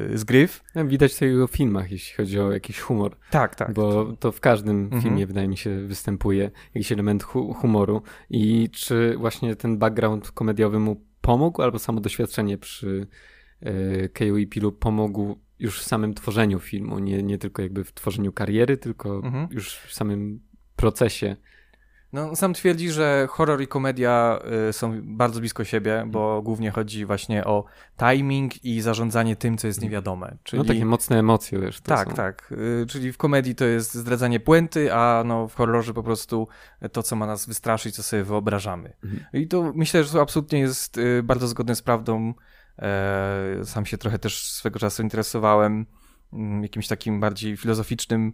yy, zgryw. Widać to w jego filmach, jeśli chodzi o jakiś humor. Tak, tak. Bo to w każdym mhm. filmie, wydaje mi się, występuje jakiś element hu humoru. I czy właśnie ten background komediowy mu pomógł, albo samo doświadczenie przy e, KO i Pilu pomógł już w samym tworzeniu filmu, nie, nie tylko jakby w tworzeniu kariery, tylko mhm. już w samym procesie. No, sam twierdzi, że horror i komedia y, są bardzo blisko siebie, bo mhm. głównie chodzi właśnie o timing i zarządzanie tym, co jest mhm. niewiadome. Czyli... No takie mocne emocje, wiesz. tak, są. tak. Y, czyli w komedii to jest zdradzanie puenty, a no w horrorze po prostu to, co ma nas wystraszyć, co sobie wyobrażamy. Mhm. I to myślę, że to absolutnie jest y, bardzo zgodne z prawdą. E, sam się trochę też swego czasu interesowałem mm, jakimś takim bardziej filozoficznym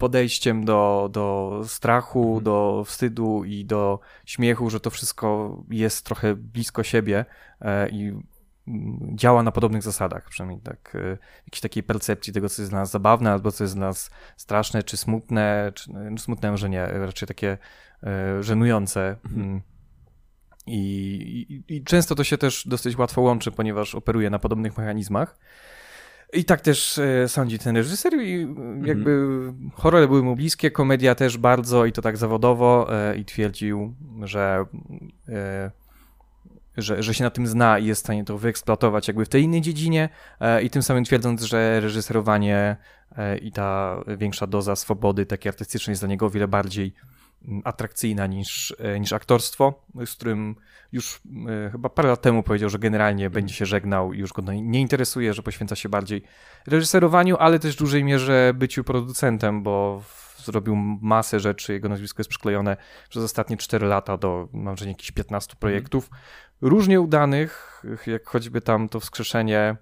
podejściem do, do strachu, mhm. do wstydu i do śmiechu, że to wszystko jest trochę blisko siebie e, i działa na podobnych zasadach, przynajmniej tak, jakiejś takiej percepcji tego, co jest dla nas zabawne, albo co jest dla nas straszne, czy smutne, czy no, smutne może nie, raczej takie żenujące. Mhm. Mm. I, i, I, często to się też dosyć łatwo łączy, ponieważ operuje na podobnych mechanizmach. I tak też e, sądzi ten reżyser i mhm. jakby mm. horrory były mu bliskie, komedia też bardzo i to tak zawodowo e, i twierdził, że, e, że, że się na tym zna i jest w stanie to wyeksploatować jakby w tej innej dziedzinie i tym samym twierdząc, że reżyserowanie i ta większa doza swobody takiej artystycznej jest dla niego o wiele bardziej atrakcyjna niż, e, niż aktorstwo, z którym już e, chyba parę lat temu powiedział, że generalnie będzie się żegnał i już go nie interesuje, że poświęca się bardziej reżyserowaniu, ale też w dużej mierze byciu producentem, bo zrobił masę rzeczy, jego nazwisko jest przyklejone przez ostatnie 4 lata do, mam wrażenie, jakichś 15 projektów, różnie udanych, jak choćby tam to wskrzeszenie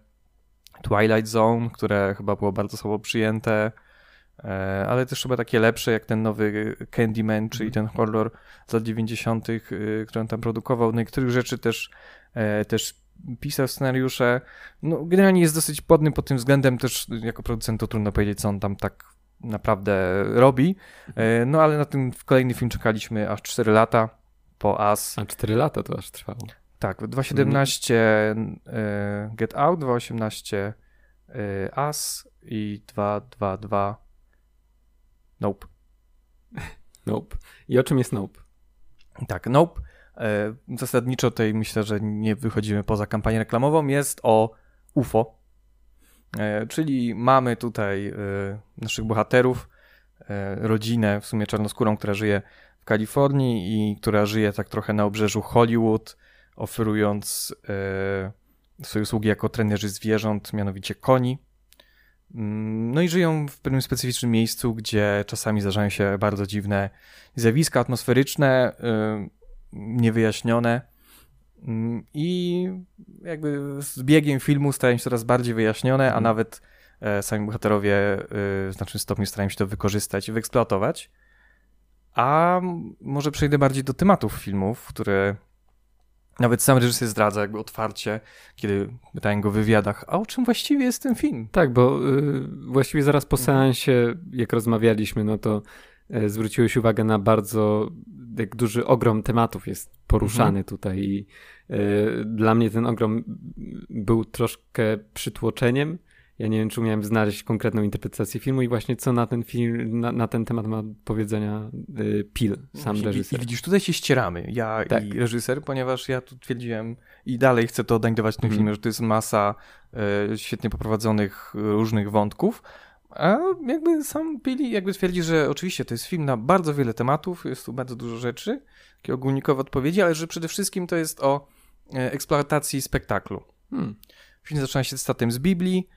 Twilight Zone, które chyba było bardzo słabo przyjęte, ale też chyba takie lepsze, jak ten nowy Candyman, czyli mhm. ten horror z lat 90., y, który on tam produkował. Niektórych rzeczy też, e, też pisał scenariusze. No, generalnie jest dosyć płodny pod tym względem, też jako producent to trudno powiedzieć, co on tam tak naprawdę robi. E, no ale na ten kolejny film czekaliśmy aż 4 lata po As. A 4 lata to aż trwało. Tak, 2017 mm. Get Out, 2018 As i 222 Nope. [LAUGHS] Nope. I o czym jest Nope? Tak, Nope. E, zasadniczo tutaj myślę, że nie wychodzimy poza kampanię reklamową. Jest o UFO. Czyli mamy tutaj naszych bohaterów, rodzinę, w sumie czarnoskórą, która żyje w Kalifornii i która żyje tak trochę na obrzeżu Hollywood, oferując swoje usługi jako trenerzy zwierząt, mianowicie koni. Mm, no i żyją w pewnym specyficznym miejscu, gdzie czasami zdarzają się bardzo dziwne zjawiska atmosferyczne, y, niewyjaśnione. Mm, I jakby z biegiem filmu stają się coraz bardziej wyjaśnione, a mhm. nawet e, sami bohaterowie y, w znacznym stopniu starają się to wykorzystać i wyeksploatować. A może przejdę bardziej do tematów filmów, które nawet sam reżyser zdradza jakby otwarcie, kiedy pytają go w wywiadach, a o czym właściwie jest ten film? Tak, bo y, właściwie zaraz po mhm. seansie, jak rozmawialiśmy, no to y, zwróciłeś uwagę na bardzo jak duży ogrom tematów jest poruszany mhm. tutaj i y, dla mnie ten ogrom był troszkę przytłoczeniem, ja nie wiem, czy umiałem znaleźć konkretną interpretację filmu i właśnie co na ten film, na, na ten temat ma powiedzenia y, Pil, sam I, reżyser. I, widzisz, tutaj się ścieramy, ja tak. i reżyser, ponieważ ja tu twierdziłem i dalej chcę to odnajdować w tym mm. filmie, że to jest masa y, świetnie poprowadzonych różnych wątków, a jakby sam Pili jakby twierdzi, że oczywiście to jest film na bardzo wiele tematów, jest tu bardzo dużo rzeczy, takie ogólnikowe odpowiedzi, ale że przede wszystkim to jest o e, eksploatacji spektaklu. Hmm. Film zaczyna się cytatem z Biblii,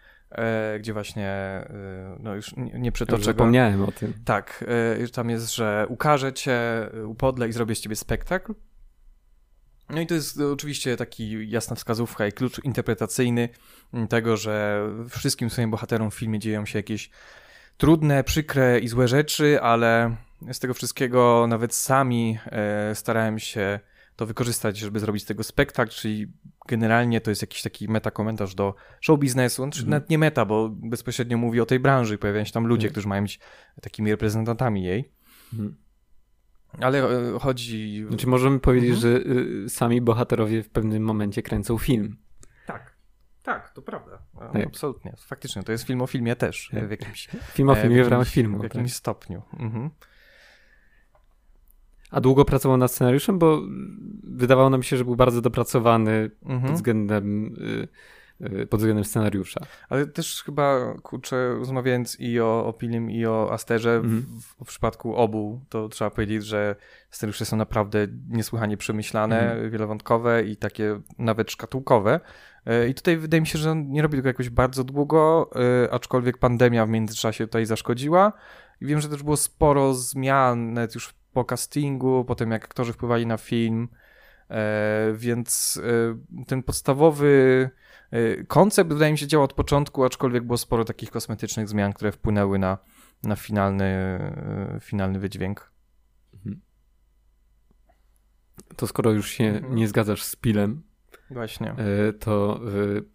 gdzie właśnie, e, no już nie, przytoczę Zapomniałem go. o tym. Tak, e, tam jest, że ukażę cię, upodlę i zrobię z ciebie spektakl. No i to jest oczywiście taki jasna wskazówka i klucz interpretacyjny tego, że wszystkim swoim bohaterom w filmie dzieją się jakieś trudne, przykre i złe rzeczy, ale z tego wszystkiego nawet sami starałem się to wykorzystać, żeby zrobić z tego spektakl, czyli generalnie to jest jakiś taki meta-komentarz do show biznesu, znaczy mm. nawet nie meta, bo bezpośrednio mówi o tej branży, pojawiają się tam ludzie, mm. którzy mają być takimi reprezentantami jej. Mm. Ale e, chodzi... Znaczy możemy powiedzieć, mhm. że y, sami bohaterowie w pewnym momencie kręcą film. Tak. Tak, to prawda. Tak. Absolutnie. Faktycznie, to jest film o filmie też. Tak. W jakimś, film o filmie w, jakimś, w ramach filmu. W jakimś tak. stopniu. Mhm. A długo pracował nad scenariuszem, bo wydawało nam się, że był bardzo dopracowany mhm. pod względem y, y, pod względem scenariusza. Ale też chyba, kurczę, rozmawiając i o, o Pilim, i o Asterze, mhm. w, w, przypadku obu, to trzeba powiedzieć, że scenariusze są naprawdę niesłychanie przemyślane, mhm. wielowątkowe i takie nawet szkatułkowe. Y, I tutaj wydaje mi się, że on nie robi tego jakoś bardzo długo, aczkolwiek pandemia w międzyczasie tutaj zaszkodziła. I wiem, że też było sporo zmian, nawet już po castingu, potem jak aktorzy wpływali na film, e, więc e, ten podstawowy e, koncept wydaje mi się działał od początku, aczkolwiek było sporo takich kosmetycznych zmian, które wpłynęły na, na finalny, finalny wydźwięk. Mhm. To skoro już się mhm. nie zgadzasz z Pilem, Właśnie. To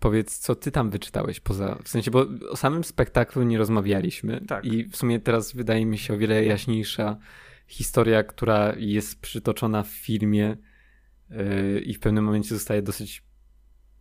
powiedz, co ty tam wyczytałeś poza. W sensie, bo o samym spektaklu nie rozmawialiśmy. Tak. I w sumie teraz wydaje mi się o wiele jaśniejsza historia, która jest przytoczona w filmie yy, i w pewnym momencie zostaje dosyć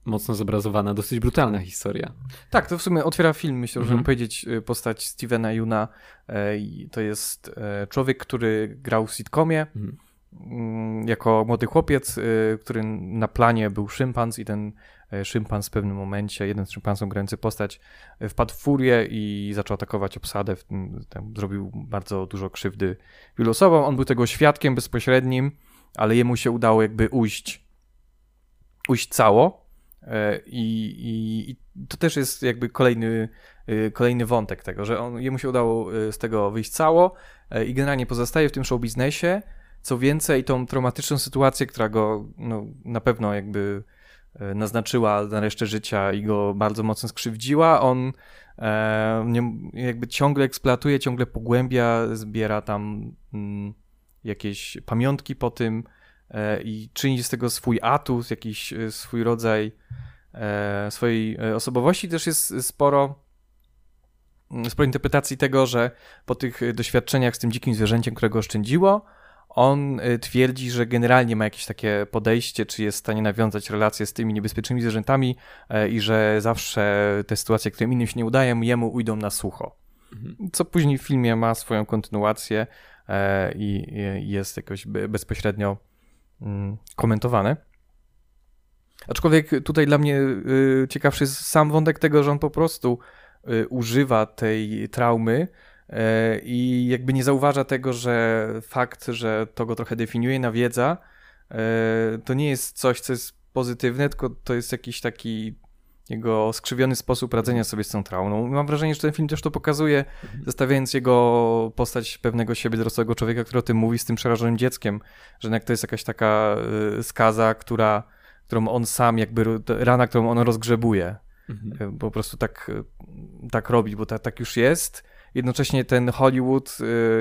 mocno zobrazowana, dosyć brutalna historia. Tak, to w sumie otwiera film, myślę, mhm. żeby powiedzieć y, postać Stevena Yuna. Yy, to jest człowiek, który grał w sitcomie. Mhm mm, jako młody chłopiec, który na planie był szympans i ten E, szympans w pewnym momencie, jeden z szympansów grający postać, e, wpadł w furię i zaczął atakować obsadę. Zrobił bardzo dużo krzywdy wielu osobom. On był tego świadkiem bezpośrednim, ale jemu się udało jakby ujść, ujść cało. E, I, i, I, to też jest jakby kolejny, kolejny wątek tego, że on, jemu się udało z tego wyjść cało i generalnie pozostaje w tym show biznesie. Co więcej, tą traumatyczną sytuację, która go no, na pewno jakby E, naznaczyła na resztę życia i go bardzo mocno skrzywdziła. On e, jakby ciągle eksploatuje, ciągle pogłębia, zbiera tam mm, jakieś pamiątki po tym e, i czyni z tego swój atut, jakiś e, swój rodzaj e, swojej e, osobowości. Też jest sporo mm, sporo interpretacji tego, że po tych doświadczeniach z tym dzikim zwierzęciem, którego oszczędziło, on y, twierdzi, że generalnie ma jakieś takie podejście, czy jest w stanie nawiązać relacje z tymi niebezpiecznymi zwierzętami e, i że zawsze te sytuacje, które innym się nie udają, jemu ujdą na sucho. Mhm. Co później w filmie ma swoją kontynuację e, i jest jakoś bezpośrednio mm, komentowane. Aczkolwiek tutaj dla mnie y, ciekawszy jest sam wątek tego, że on po prostu y, używa tej traumy i jakby nie zauważa tego, że fakt, że to go trochę definiuje, nawiedza, y, to nie jest coś, co jest pozytywne, tylko to jest jakiś taki jego skrzywiony sposób radzenia sobie z tą traumą. Mam wrażenie, że ten film też to pokazuje, mhm. zestawiając jego postać pewnego siebie dorosłego człowieka, który o tym mówi z tym przerażonym dzieckiem, że jednak to jest jakaś taka y, skaza, która, którą on sam jakby, rana, którą on rozgrzebuje. Mhm. Po prostu tak, tak robi, bo ta, tak już jest. Jednocześnie ten Hollywood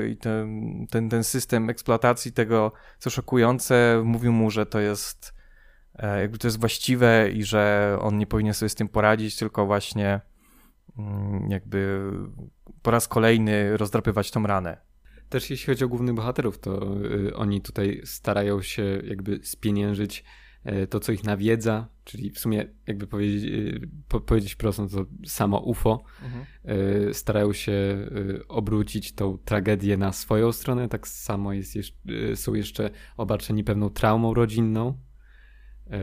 i ten, ten, ten system eksploatacji tego, co szokujące, mówił mu, że to jest E, jakby to jest właściwe i że on nie powinien sobie z tym poradzić, tylko właśnie mm, jakby po raz kolejny rozdrapywać tą ranę. Też jeśli chodzi o głównych bohaterów, to y, oni tutaj starają się jakby spieniężyć y, to, co ich nawiedza, czyli w sumie jakby powiedzieć, y, po, powiedzieć prosto, to samo UFO. Mhm. Starają się obrócić tą tragedię na swoją stronę, tak samo jest, są jeszcze obarczeni pewną traumą rodzinną, E,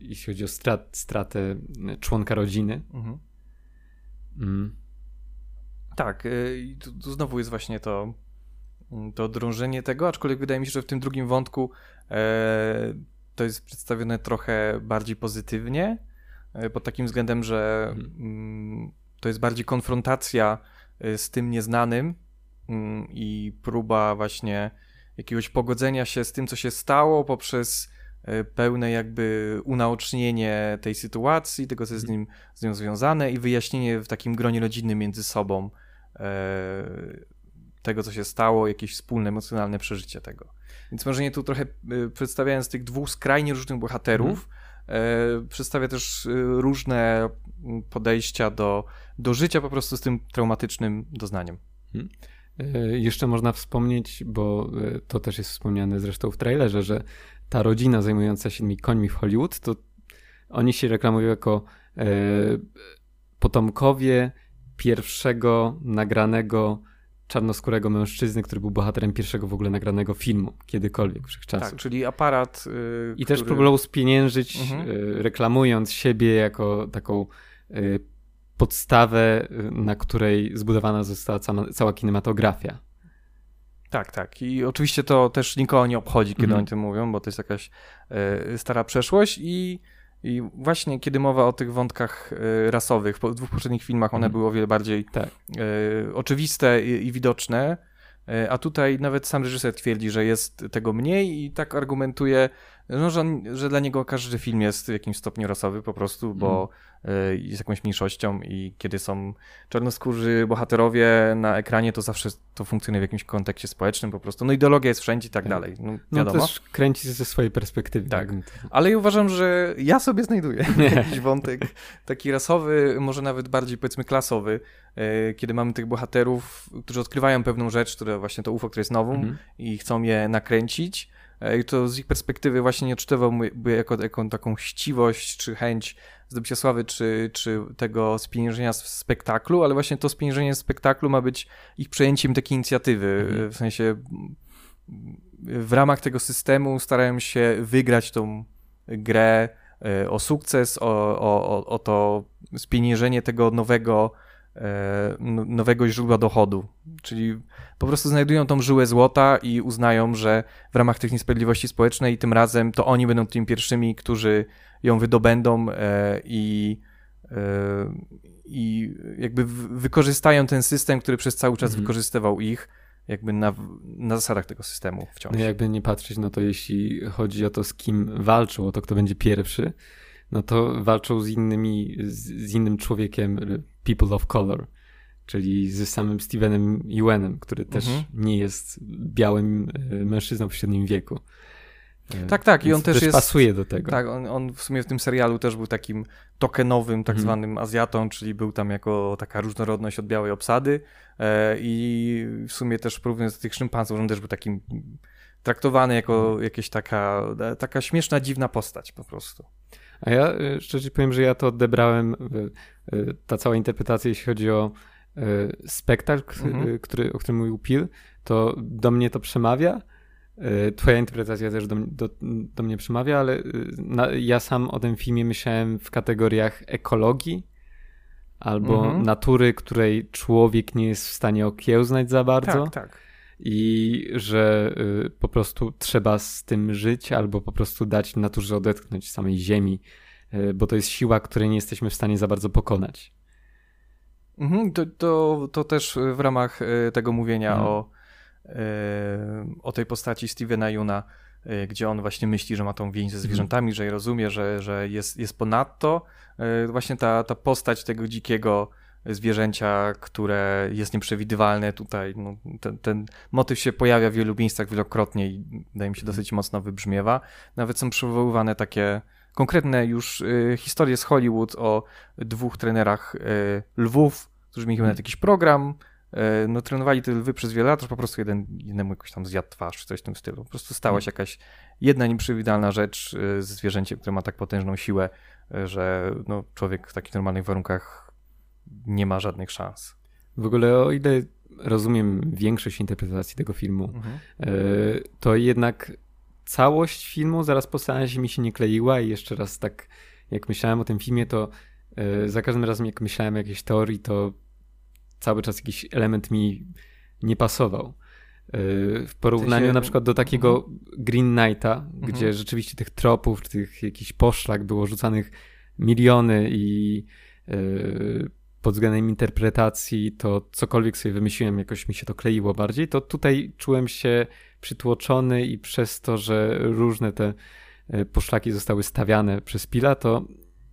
jeśli chodzi o strat, stratę członka rodziny. Mhm. Mm. Tak, e, tu, tu, znowu jest właśnie to, mm, to drążenie tego, aczkolwiek wydaje mi się, że w tym drugim wątku e, to jest przedstawione trochę bardziej pozytywnie, e, pod takim względem, że mhm. mm, to jest bardziej konfrontacja e, z tym nieznanym mm, i próba właśnie jakiegoś pogodzenia się z tym, co się stało poprzez E, pełne jakby unaocznienie tej sytuacji, tego co jest z, nim, z nią związane i wyjaśnienie w takim gronie rodzinnym między sobą e, tego, co się stało, jakieś wspólne emocjonalne przeżycie tego. Więc może nie tu trochę e, przedstawiając tych dwóch skrajnie różnych bohaterów, mm. przedstawia też różne podejścia do, do życia po prostu z tym traumatycznym doznaniem. Hmm. Jeszcze można wspomnieć, bo to też jest wspomniane zresztą w trailerze, że ta rodzina zajmująca się tymi końmi w Hollywood, to oni się reklamują jako e, potomkowie pierwszego nagranego czarnoskórego mężczyzny, który był bohaterem pierwszego w ogóle nagranego filmu kiedykolwiek wszechczasów. Tak, czyli aparat. Yy, I który... też próbował spieniężyć, mhm. yy, reklamując siebie jako taką yy, podstawę, y, na której zbudowana została cała, cała kinematografia. Tak, tak. I oczywiście to też nikogo nie obchodzi, kiedy mm. oni tym mówią, bo to jest jakaś e, stara przeszłość i, i właśnie kiedy mowa o tych wątkach e, rasowych, w dwóch poprzednich filmach one mm. były o wiele bardziej tak. e, oczywiste i, i widoczne, e, a tutaj nawet sam reżyser twierdzi, że jest tego mniej i tak argumentuje, no, że, że dla niego każdy film jest w jakimś stopniu rasowy po prostu, bo mm. jest jakąś mniejszością i kiedy są czarnoskórzy bohaterowie na ekranie, to zawsze to funkcjonuje w jakimś kontekście społecznym po prostu. No ideologia jest wszędzie i tak, tak. dalej. No, no wiadomo. No też kręci ze swojej perspektywy. Tak, ale ja uważam, że ja sobie znajduję [LAUGHS] [LAUGHS] jakiś wątek taki rasowy, może nawet bardziej powiedzmy klasowy, e, kiedy mamy tych bohaterów, którzy odkrywają pewną rzecz, które właśnie to UFO, które jest nową mm i chcą je nakręcić I to z ich perspektywy właśnie nie odczytywałby jako, jako taką chciwość, czy chęć zdobycia sławy, czy, czy tego spieniężenia w spektaklu, ale właśnie to spieniężenie spektaklu ma być ich przejęciem takiej inicjatywy. Mhm. W sensie w ramach tego systemu starają się wygrać tą grę e, o sukces, o, o, o to spieniężenie tego nowego E, nowego źródła dochodu. Czyli po prostu znajdują tą żyłę złota i uznają, że w ramach tych niesprawiedliwości społecznej tym razem to oni będą tymi pierwszymi, którzy ją wydobędą e, i, e, i jakby wykorzystają ten system, który przez cały czas mhm. wykorzystywał ich jakby na, na zasadach tego systemu wciąż. No jakby nie patrzeć, no to jeśli chodzi o to, z kim walczą, o to, kto będzie pierwszy, no to walczą z innymi, z, z innym człowiekiem, people of color, czyli z samym Stevenem Ewenem, który też mhm. nie jest białym e, mężczyzną w średnim wieku. E, tak, tak, i on też, też jest, pasuje do tego. Tak, on, on, w sumie w tym serialu też był takim tokenowym, tak mhm. zwanym Azjatą, czyli był tam jako taka różnorodność od białej obsady e, i w sumie też porównując do tych szympansów, on też był takim traktowany jako mhm. jakieś taka, taka śmieszna, dziwna postać po prostu. A ja e, szczerze powiem, że ja to odebrałem, e, e, ta cała interpretacja, jeśli chodzi o spektakl, mhm. który, o którym mówił Pil, to do mnie to przemawia, Twoja interpretacja też do, do, do mnie przemawia, ale na, ja sam o tym filmie myślałem w kategoriach ekologii albo mhm. natury, której człowiek nie jest w stanie okiełznać za bardzo. Tak, tak. I że y, po prostu trzeba z tym żyć, albo po prostu dać naturze odetchnąć samej ziemi, y, bo to jest siła, której nie jesteśmy w stanie za bardzo pokonać. Mhm, to, to, to też w ramach y, tego mówienia mhm. o, y, o tej postaci Stevena Juna, gdzie on właśnie myśli, że ma tą więź ze mhm. zwierzętami, że je rozumie, że, że jest, jest ponadto. Właśnie ta, ta postać tego dzikiego zwierzęcia, które jest nieprzewidywalne tutaj. No, ten, ten, motyw się pojawia w wielu miejscach wielokrotnie i wydaje mi się dosyć mocno wybrzmiewa. Nawet są przywoływane takie konkretne już y, historie z Hollywood o dwóch trenerach y, lwów, którzy mieli nawet jakiś program, y, no trenowali te lwy przez wiele lat, aż po prostu jeden, jednemu jakoś tam zjadł twarz, czy coś w tym stylu. Po prostu stała się jakaś jedna nieprzewidywalna rzecz ze zwierzęciem, które ma tak potężną siłę, że no, człowiek w takich normalnych warunkach nie ma żadnych szans. W ogóle o ile rozumiem większość interpretacji tego filmu, mhm. Y, to jednak całość filmu zaraz po seansie mi się nie kleiła i jeszcze raz tak jak myślałem o tym filmie, to yy, za każdym razem jak myślałem o jakiejś teorii, to cały czas jakiś element mi nie pasował. Yy, w porównaniu na przykład do takiego mhm. Green Knighta, mhm. gdzie rzeczywiście tych tropów, tych jakichś poszlak było rzucanych miliony i yy, pod względem interpretacji, to cokolwiek sobie wymyśliłem, jakoś mi się to kleiło bardziej, to tutaj czułem się przytłoczony i przez to, że różne te e, poszlaki zostały stawiane przez Pila, to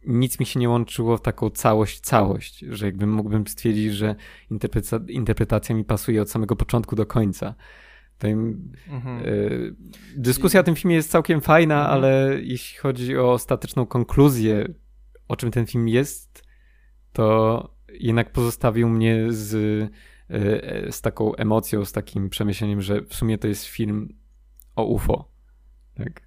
nic mi się nie łączyło w taką całość, całość, że jakbym mógłbym stwierdzić, że interpretacja, interpretacja mi pasuje od samego początku do końca. mhm. y, dyskusja o tym filmie jest całkiem fajna, mhm. ale jeśli chodzi o ostateczną konkluzję, o czym ten film jest, to jednak pozostawił mnie z, e, z taką emocją, z takim przemyśleniem, że w sumie to jest film o UFO. [LAUGHS] Tak.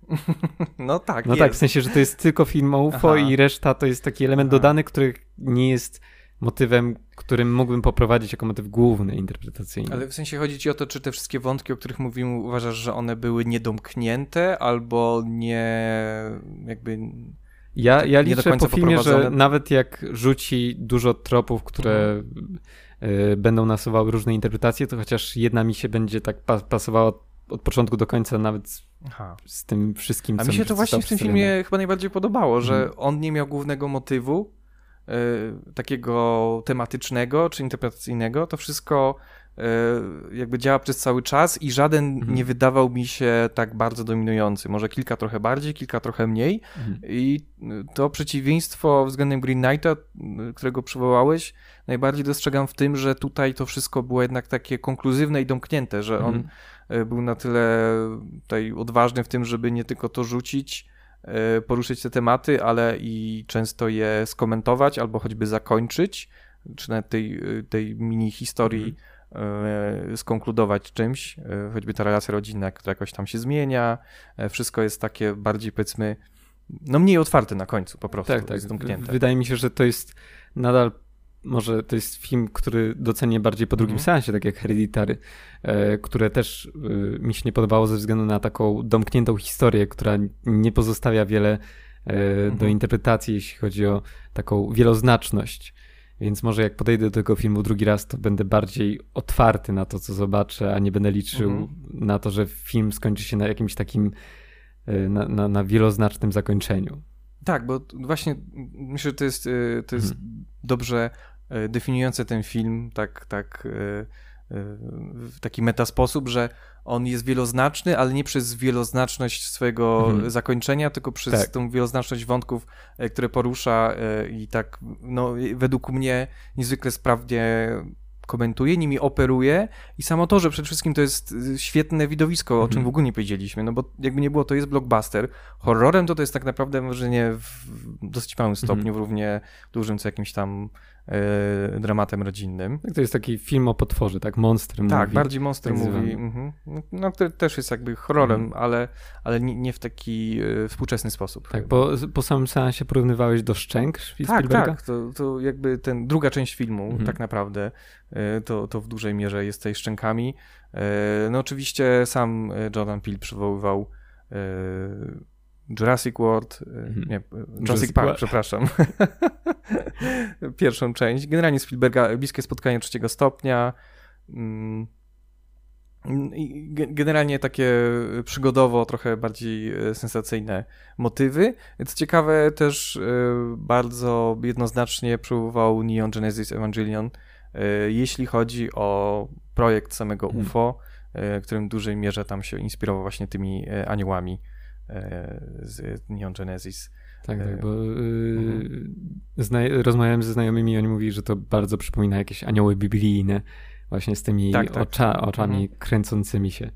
No tak. No jest. tak, w sensie, że to jest tylko film o UFO Aha. i reszta to jest taki element Aha. dodany, który nie jest motywem, którym mógłbym poprowadzić jako motyw główny interpretacyjny. Ale w sensie chodzi ci o to, czy te wszystkie wątki, o których mówimy, uważasz, że one były niedomknięte albo nie jakby ja, ja liczę po filmie, że nawet jak rzuci dużo tropów, które mhm. y, będą nasuwały różne interpretacje, to chociaż jedna mi się będzie tak pa pasowała od, początku do końca, nawet z, z tym wszystkim, A mi się to właśnie w tym filmie chyba najbardziej podobało, że mhm. on nie miał głównego motywu, y, takiego tematycznego czy interpretacyjnego, to wszystko jakby działa przez cały czas i żaden mhm. nie wydawał mi się tak bardzo dominujący. Może kilka trochę bardziej, kilka trochę mniej. Mhm. I to przeciwieństwo względem Green Knighta, którego przywołałeś, najbardziej dostrzegam w tym, że tutaj to wszystko było jednak takie konkluzywne i domknięte, że on mhm. e, był na tyle tutaj odważny w tym, żeby nie tylko to rzucić, e, poruszyć te tematy, ale i często je skomentować albo choćby zakończyć, czy nawet tej, tej mini historii mhm E, skonkludować czymś, e, choćby ta relacja rodzinna, która jakoś tam się zmienia, e, wszystko jest takie bardziej powiedzmy, no mniej otwarte na końcu po prostu, tak, tak. Zamknięte. Wydaje mi się, że to jest nadal może to jest film, który docenię bardziej po drugim mm. seansie, tak jak Hereditary, e, które też e, mi się nie podobało ze względu na taką domkniętą historię, która nie pozostawia wiele e, do mhm. interpretacji, jeśli chodzi o taką wieloznaczność. Więc może jak podejdę do tego filmu drugi raz, to będę bardziej otwarty na to, co zobaczę, a nie będę liczył mhm. na to, że film skończy się na jakimś takim, e, na, na, na wieloznacznym zakończeniu. Tak, bo właśnie myślę, że to jest, e, to jest mhm. dobrze e, definiujące ten film, tak, tak w taki metasposób, że on jest wieloznaczny, ale nie przez wieloznaczność swojego mhm. zakończenia, tylko przez tak. tą wieloznaczność wątków, e, które porusza e, i tak, no, według mnie niezwykle sprawnie komentuje, nimi operuje i samo to, że przede wszystkim to jest e, świetne widowisko, mhm. o czym mhm. w ogóle nie powiedzieliśmy, no bo jakby nie było, to jest blockbuster. Horrorem to to jest tak naprawdę może nie w dosyć małym stopniu, mhm. w równie dużym co jakimś tam e, dramatem rodzinnym. Tak, to jest taki film o potworze, tak? Monster movie. Tak, bardziej monster tak. Mhm. No, który też jest jakby horrorem, mhm. ale, ale nie, nie, w taki e, współczesny sposób. Tak, bo po samym seansie porównywałeś do Szczęk Tak, tak. To, to jakby ten druga część filmu mhm. tak naprawdę e, to, to w dużej mierze jest tej Szczękami. No oczywiście sam Jordan Peele przywoływał Jurassic World, mhm. nie, Jurassic, Jurassic Park, War. przepraszam. [LAUGHS] Pierwszą część. Generalnie Spielberga Bliskie Spotkanie Trzeciego Stopnia. Mm, generalnie takie przygodowo, trochę bardziej sensacyjne motywy. Co ciekawe, też bardzo jednoznacznie przywoływał Neon Genesis Evangelion, jeśli chodzi o projekt samego mhm. UFO, hmm. którym w dużej mierze tam się inspirował właśnie tymi aniołami z Neon Genesis. Tak, tak, bo yy, zna- rozmawiałem ze znajomymi i oni mówili, że to bardzo przypomina jakieś anioły biblijne, właśnie z tymi tak, tak. Ocza, oczami mhm. kręcącymi się.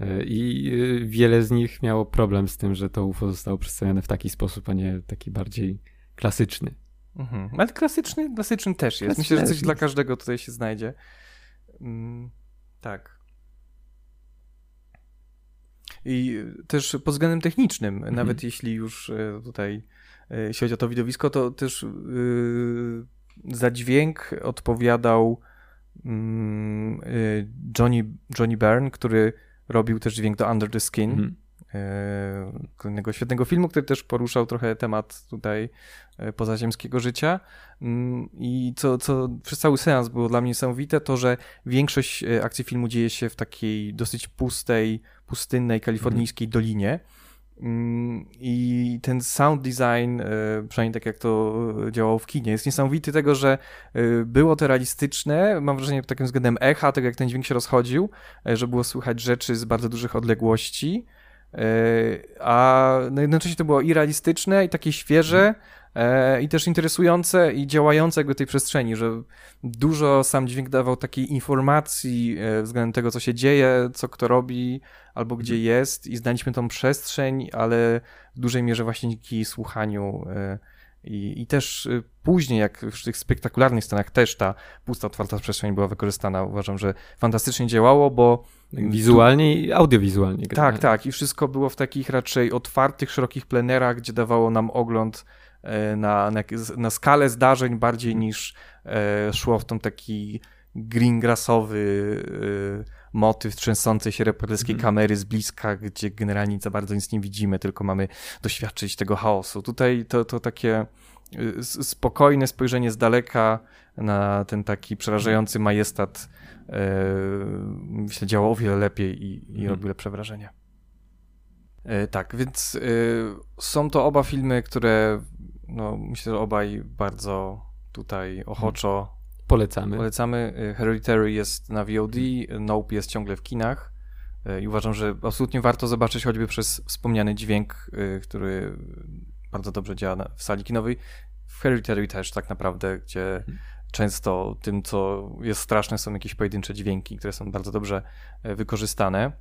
Yy, I yy, wiele z nich miało problem z tym, że to UFO zostało przedstawione w taki sposób, a nie taki bardziej klasyczny. Mhm. Ale klasyczny, klasyczny też jest. Myślę, że coś dla każdego tutaj się znajdzie. Mm, tak. I też pod względem technicznym, mhm. nawet jeśli już e, tutaj e, jeśli chodzi o to widowisko, to też yy, za dźwięk odpowiadał yy, Johnny, Johnny Byrne, który robił też dźwięk do Under the Skin. Mhm. Kolejnego świetnego filmu, który też poruszał trochę temat tutaj E, pozaziemskiego życia. Mm, I co, co przez cały seans było dla mnie niesamowite, to że większość e, akcji filmu dzieje się w takiej dosyć pustej, pustynnej, kalifornijskiej mm. dolinie. I ten sound design, e, przynajmniej tak jak to działało w kinie, jest niesamowity tego, że było to realistyczne. Mam wrażenie pod takim względem echa, tego jak ten dźwięk się rozchodził, że było słychać rzeczy z bardzo dużych odległości. A no jednocześnie to było i realistyczne, i takie świeże. E, i też interesujące i działające jakby tej przestrzeni, że dużo sam dźwięk dawał takiej informacji e, względem tego, co się dzieje, co kto robi, albo gdzie mhm. jest i znaliśmy tą przestrzeń, ale w dużej mierze właśnie dzięki słuchaniu e, i, I też później, jak w tych spektakularnych scenach, też ta pusta, otwarta przestrzeń była wykorzystana. Uważam, że fantastycznie działało, bo. Wizualnie i audiowizualnie. Tak, tak. I wszystko było w takich raczej otwartych, szerokich plenerach, gdzie dawało nam ogląd E, na, na, na skalę zdarzeń bardziej niż e, szło w tą taki greengrassowy e, motyw trzęsącej się reporterskiej mm. kamery z bliska, gdzie generalnie za bardzo nic nie widzimy, tylko mamy doświadczyć tego chaosu. Tutaj to, to takie spokojne spojrzenie z daleka na ten taki przerażający majestat myślę działało o wiele lepiej i, i mm. robi lepsze wrażenie. Tak, więc są to oba filmy, które no, myślę, że obaj bardzo tutaj ochoczo polecamy. Polecamy. Y, Hereditary jest na VOD, Nope jest ciągle w kinach y, i uważam, że absolutnie warto zobaczyć choćby przez wspomniany dźwięk, y, który bardzo dobrze działa w sali kinowej. W Hereditary też tak naprawdę, gdzie mhm. często tym, co jest straszne, są jakieś pojedyncze dźwięki, które są bardzo dobrze wykorzystane.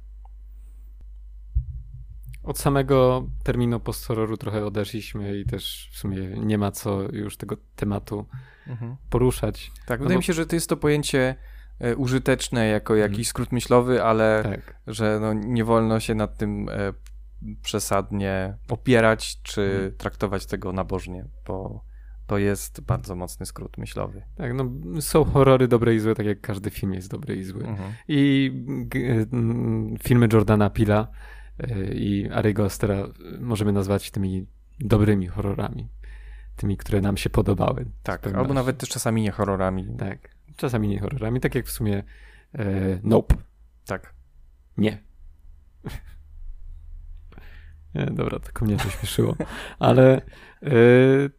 Od samego terminu post-horroru trochę odeszliśmy i też w sumie nie ma co już tego tematu mhm. poruszać. Tak, no wydaje bo... mi się, że to jest to pojęcie e, użyteczne jako jakiś mhm. skrót myślowy, ale tak. że no, nie wolno się nad tym e, przesadnie opierać, czy mhm. traktować tego nabożnie, bo to jest bardzo mocny skrót myślowy. Tak, no są horrory dobre i złe, tak jak każdy film jest dobry i zły. Mhm. I filmy Jordana Pila i Ariego Astera możemy nazwać tymi dobrymi horrorami. Tymi, które nam się podobały. Tak, albo nawet też czasami nie horrorami. Tak, czasami nie horrorami, tak jak w sumie e, Nope. Tak. Nie. [LAUGHS] nie. Dobra, tylko mnie to śmieszyło. Ale e,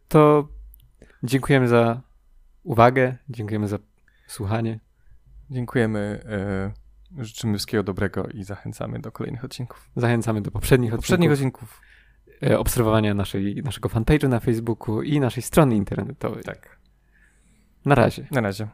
to dziękujemy za uwagę, dziękujemy za słuchanie. Dziękujemy. E Życzymy wszystkiego dobrego i zachęcamy do kolejnych odcinków. Zachęcamy do poprzednich, poprzednich odcinków. odcinków. E, obserwowania naszej, naszego fanpage'a na Facebooku i naszej strony internetowej. Tak. Na razie. Na razie.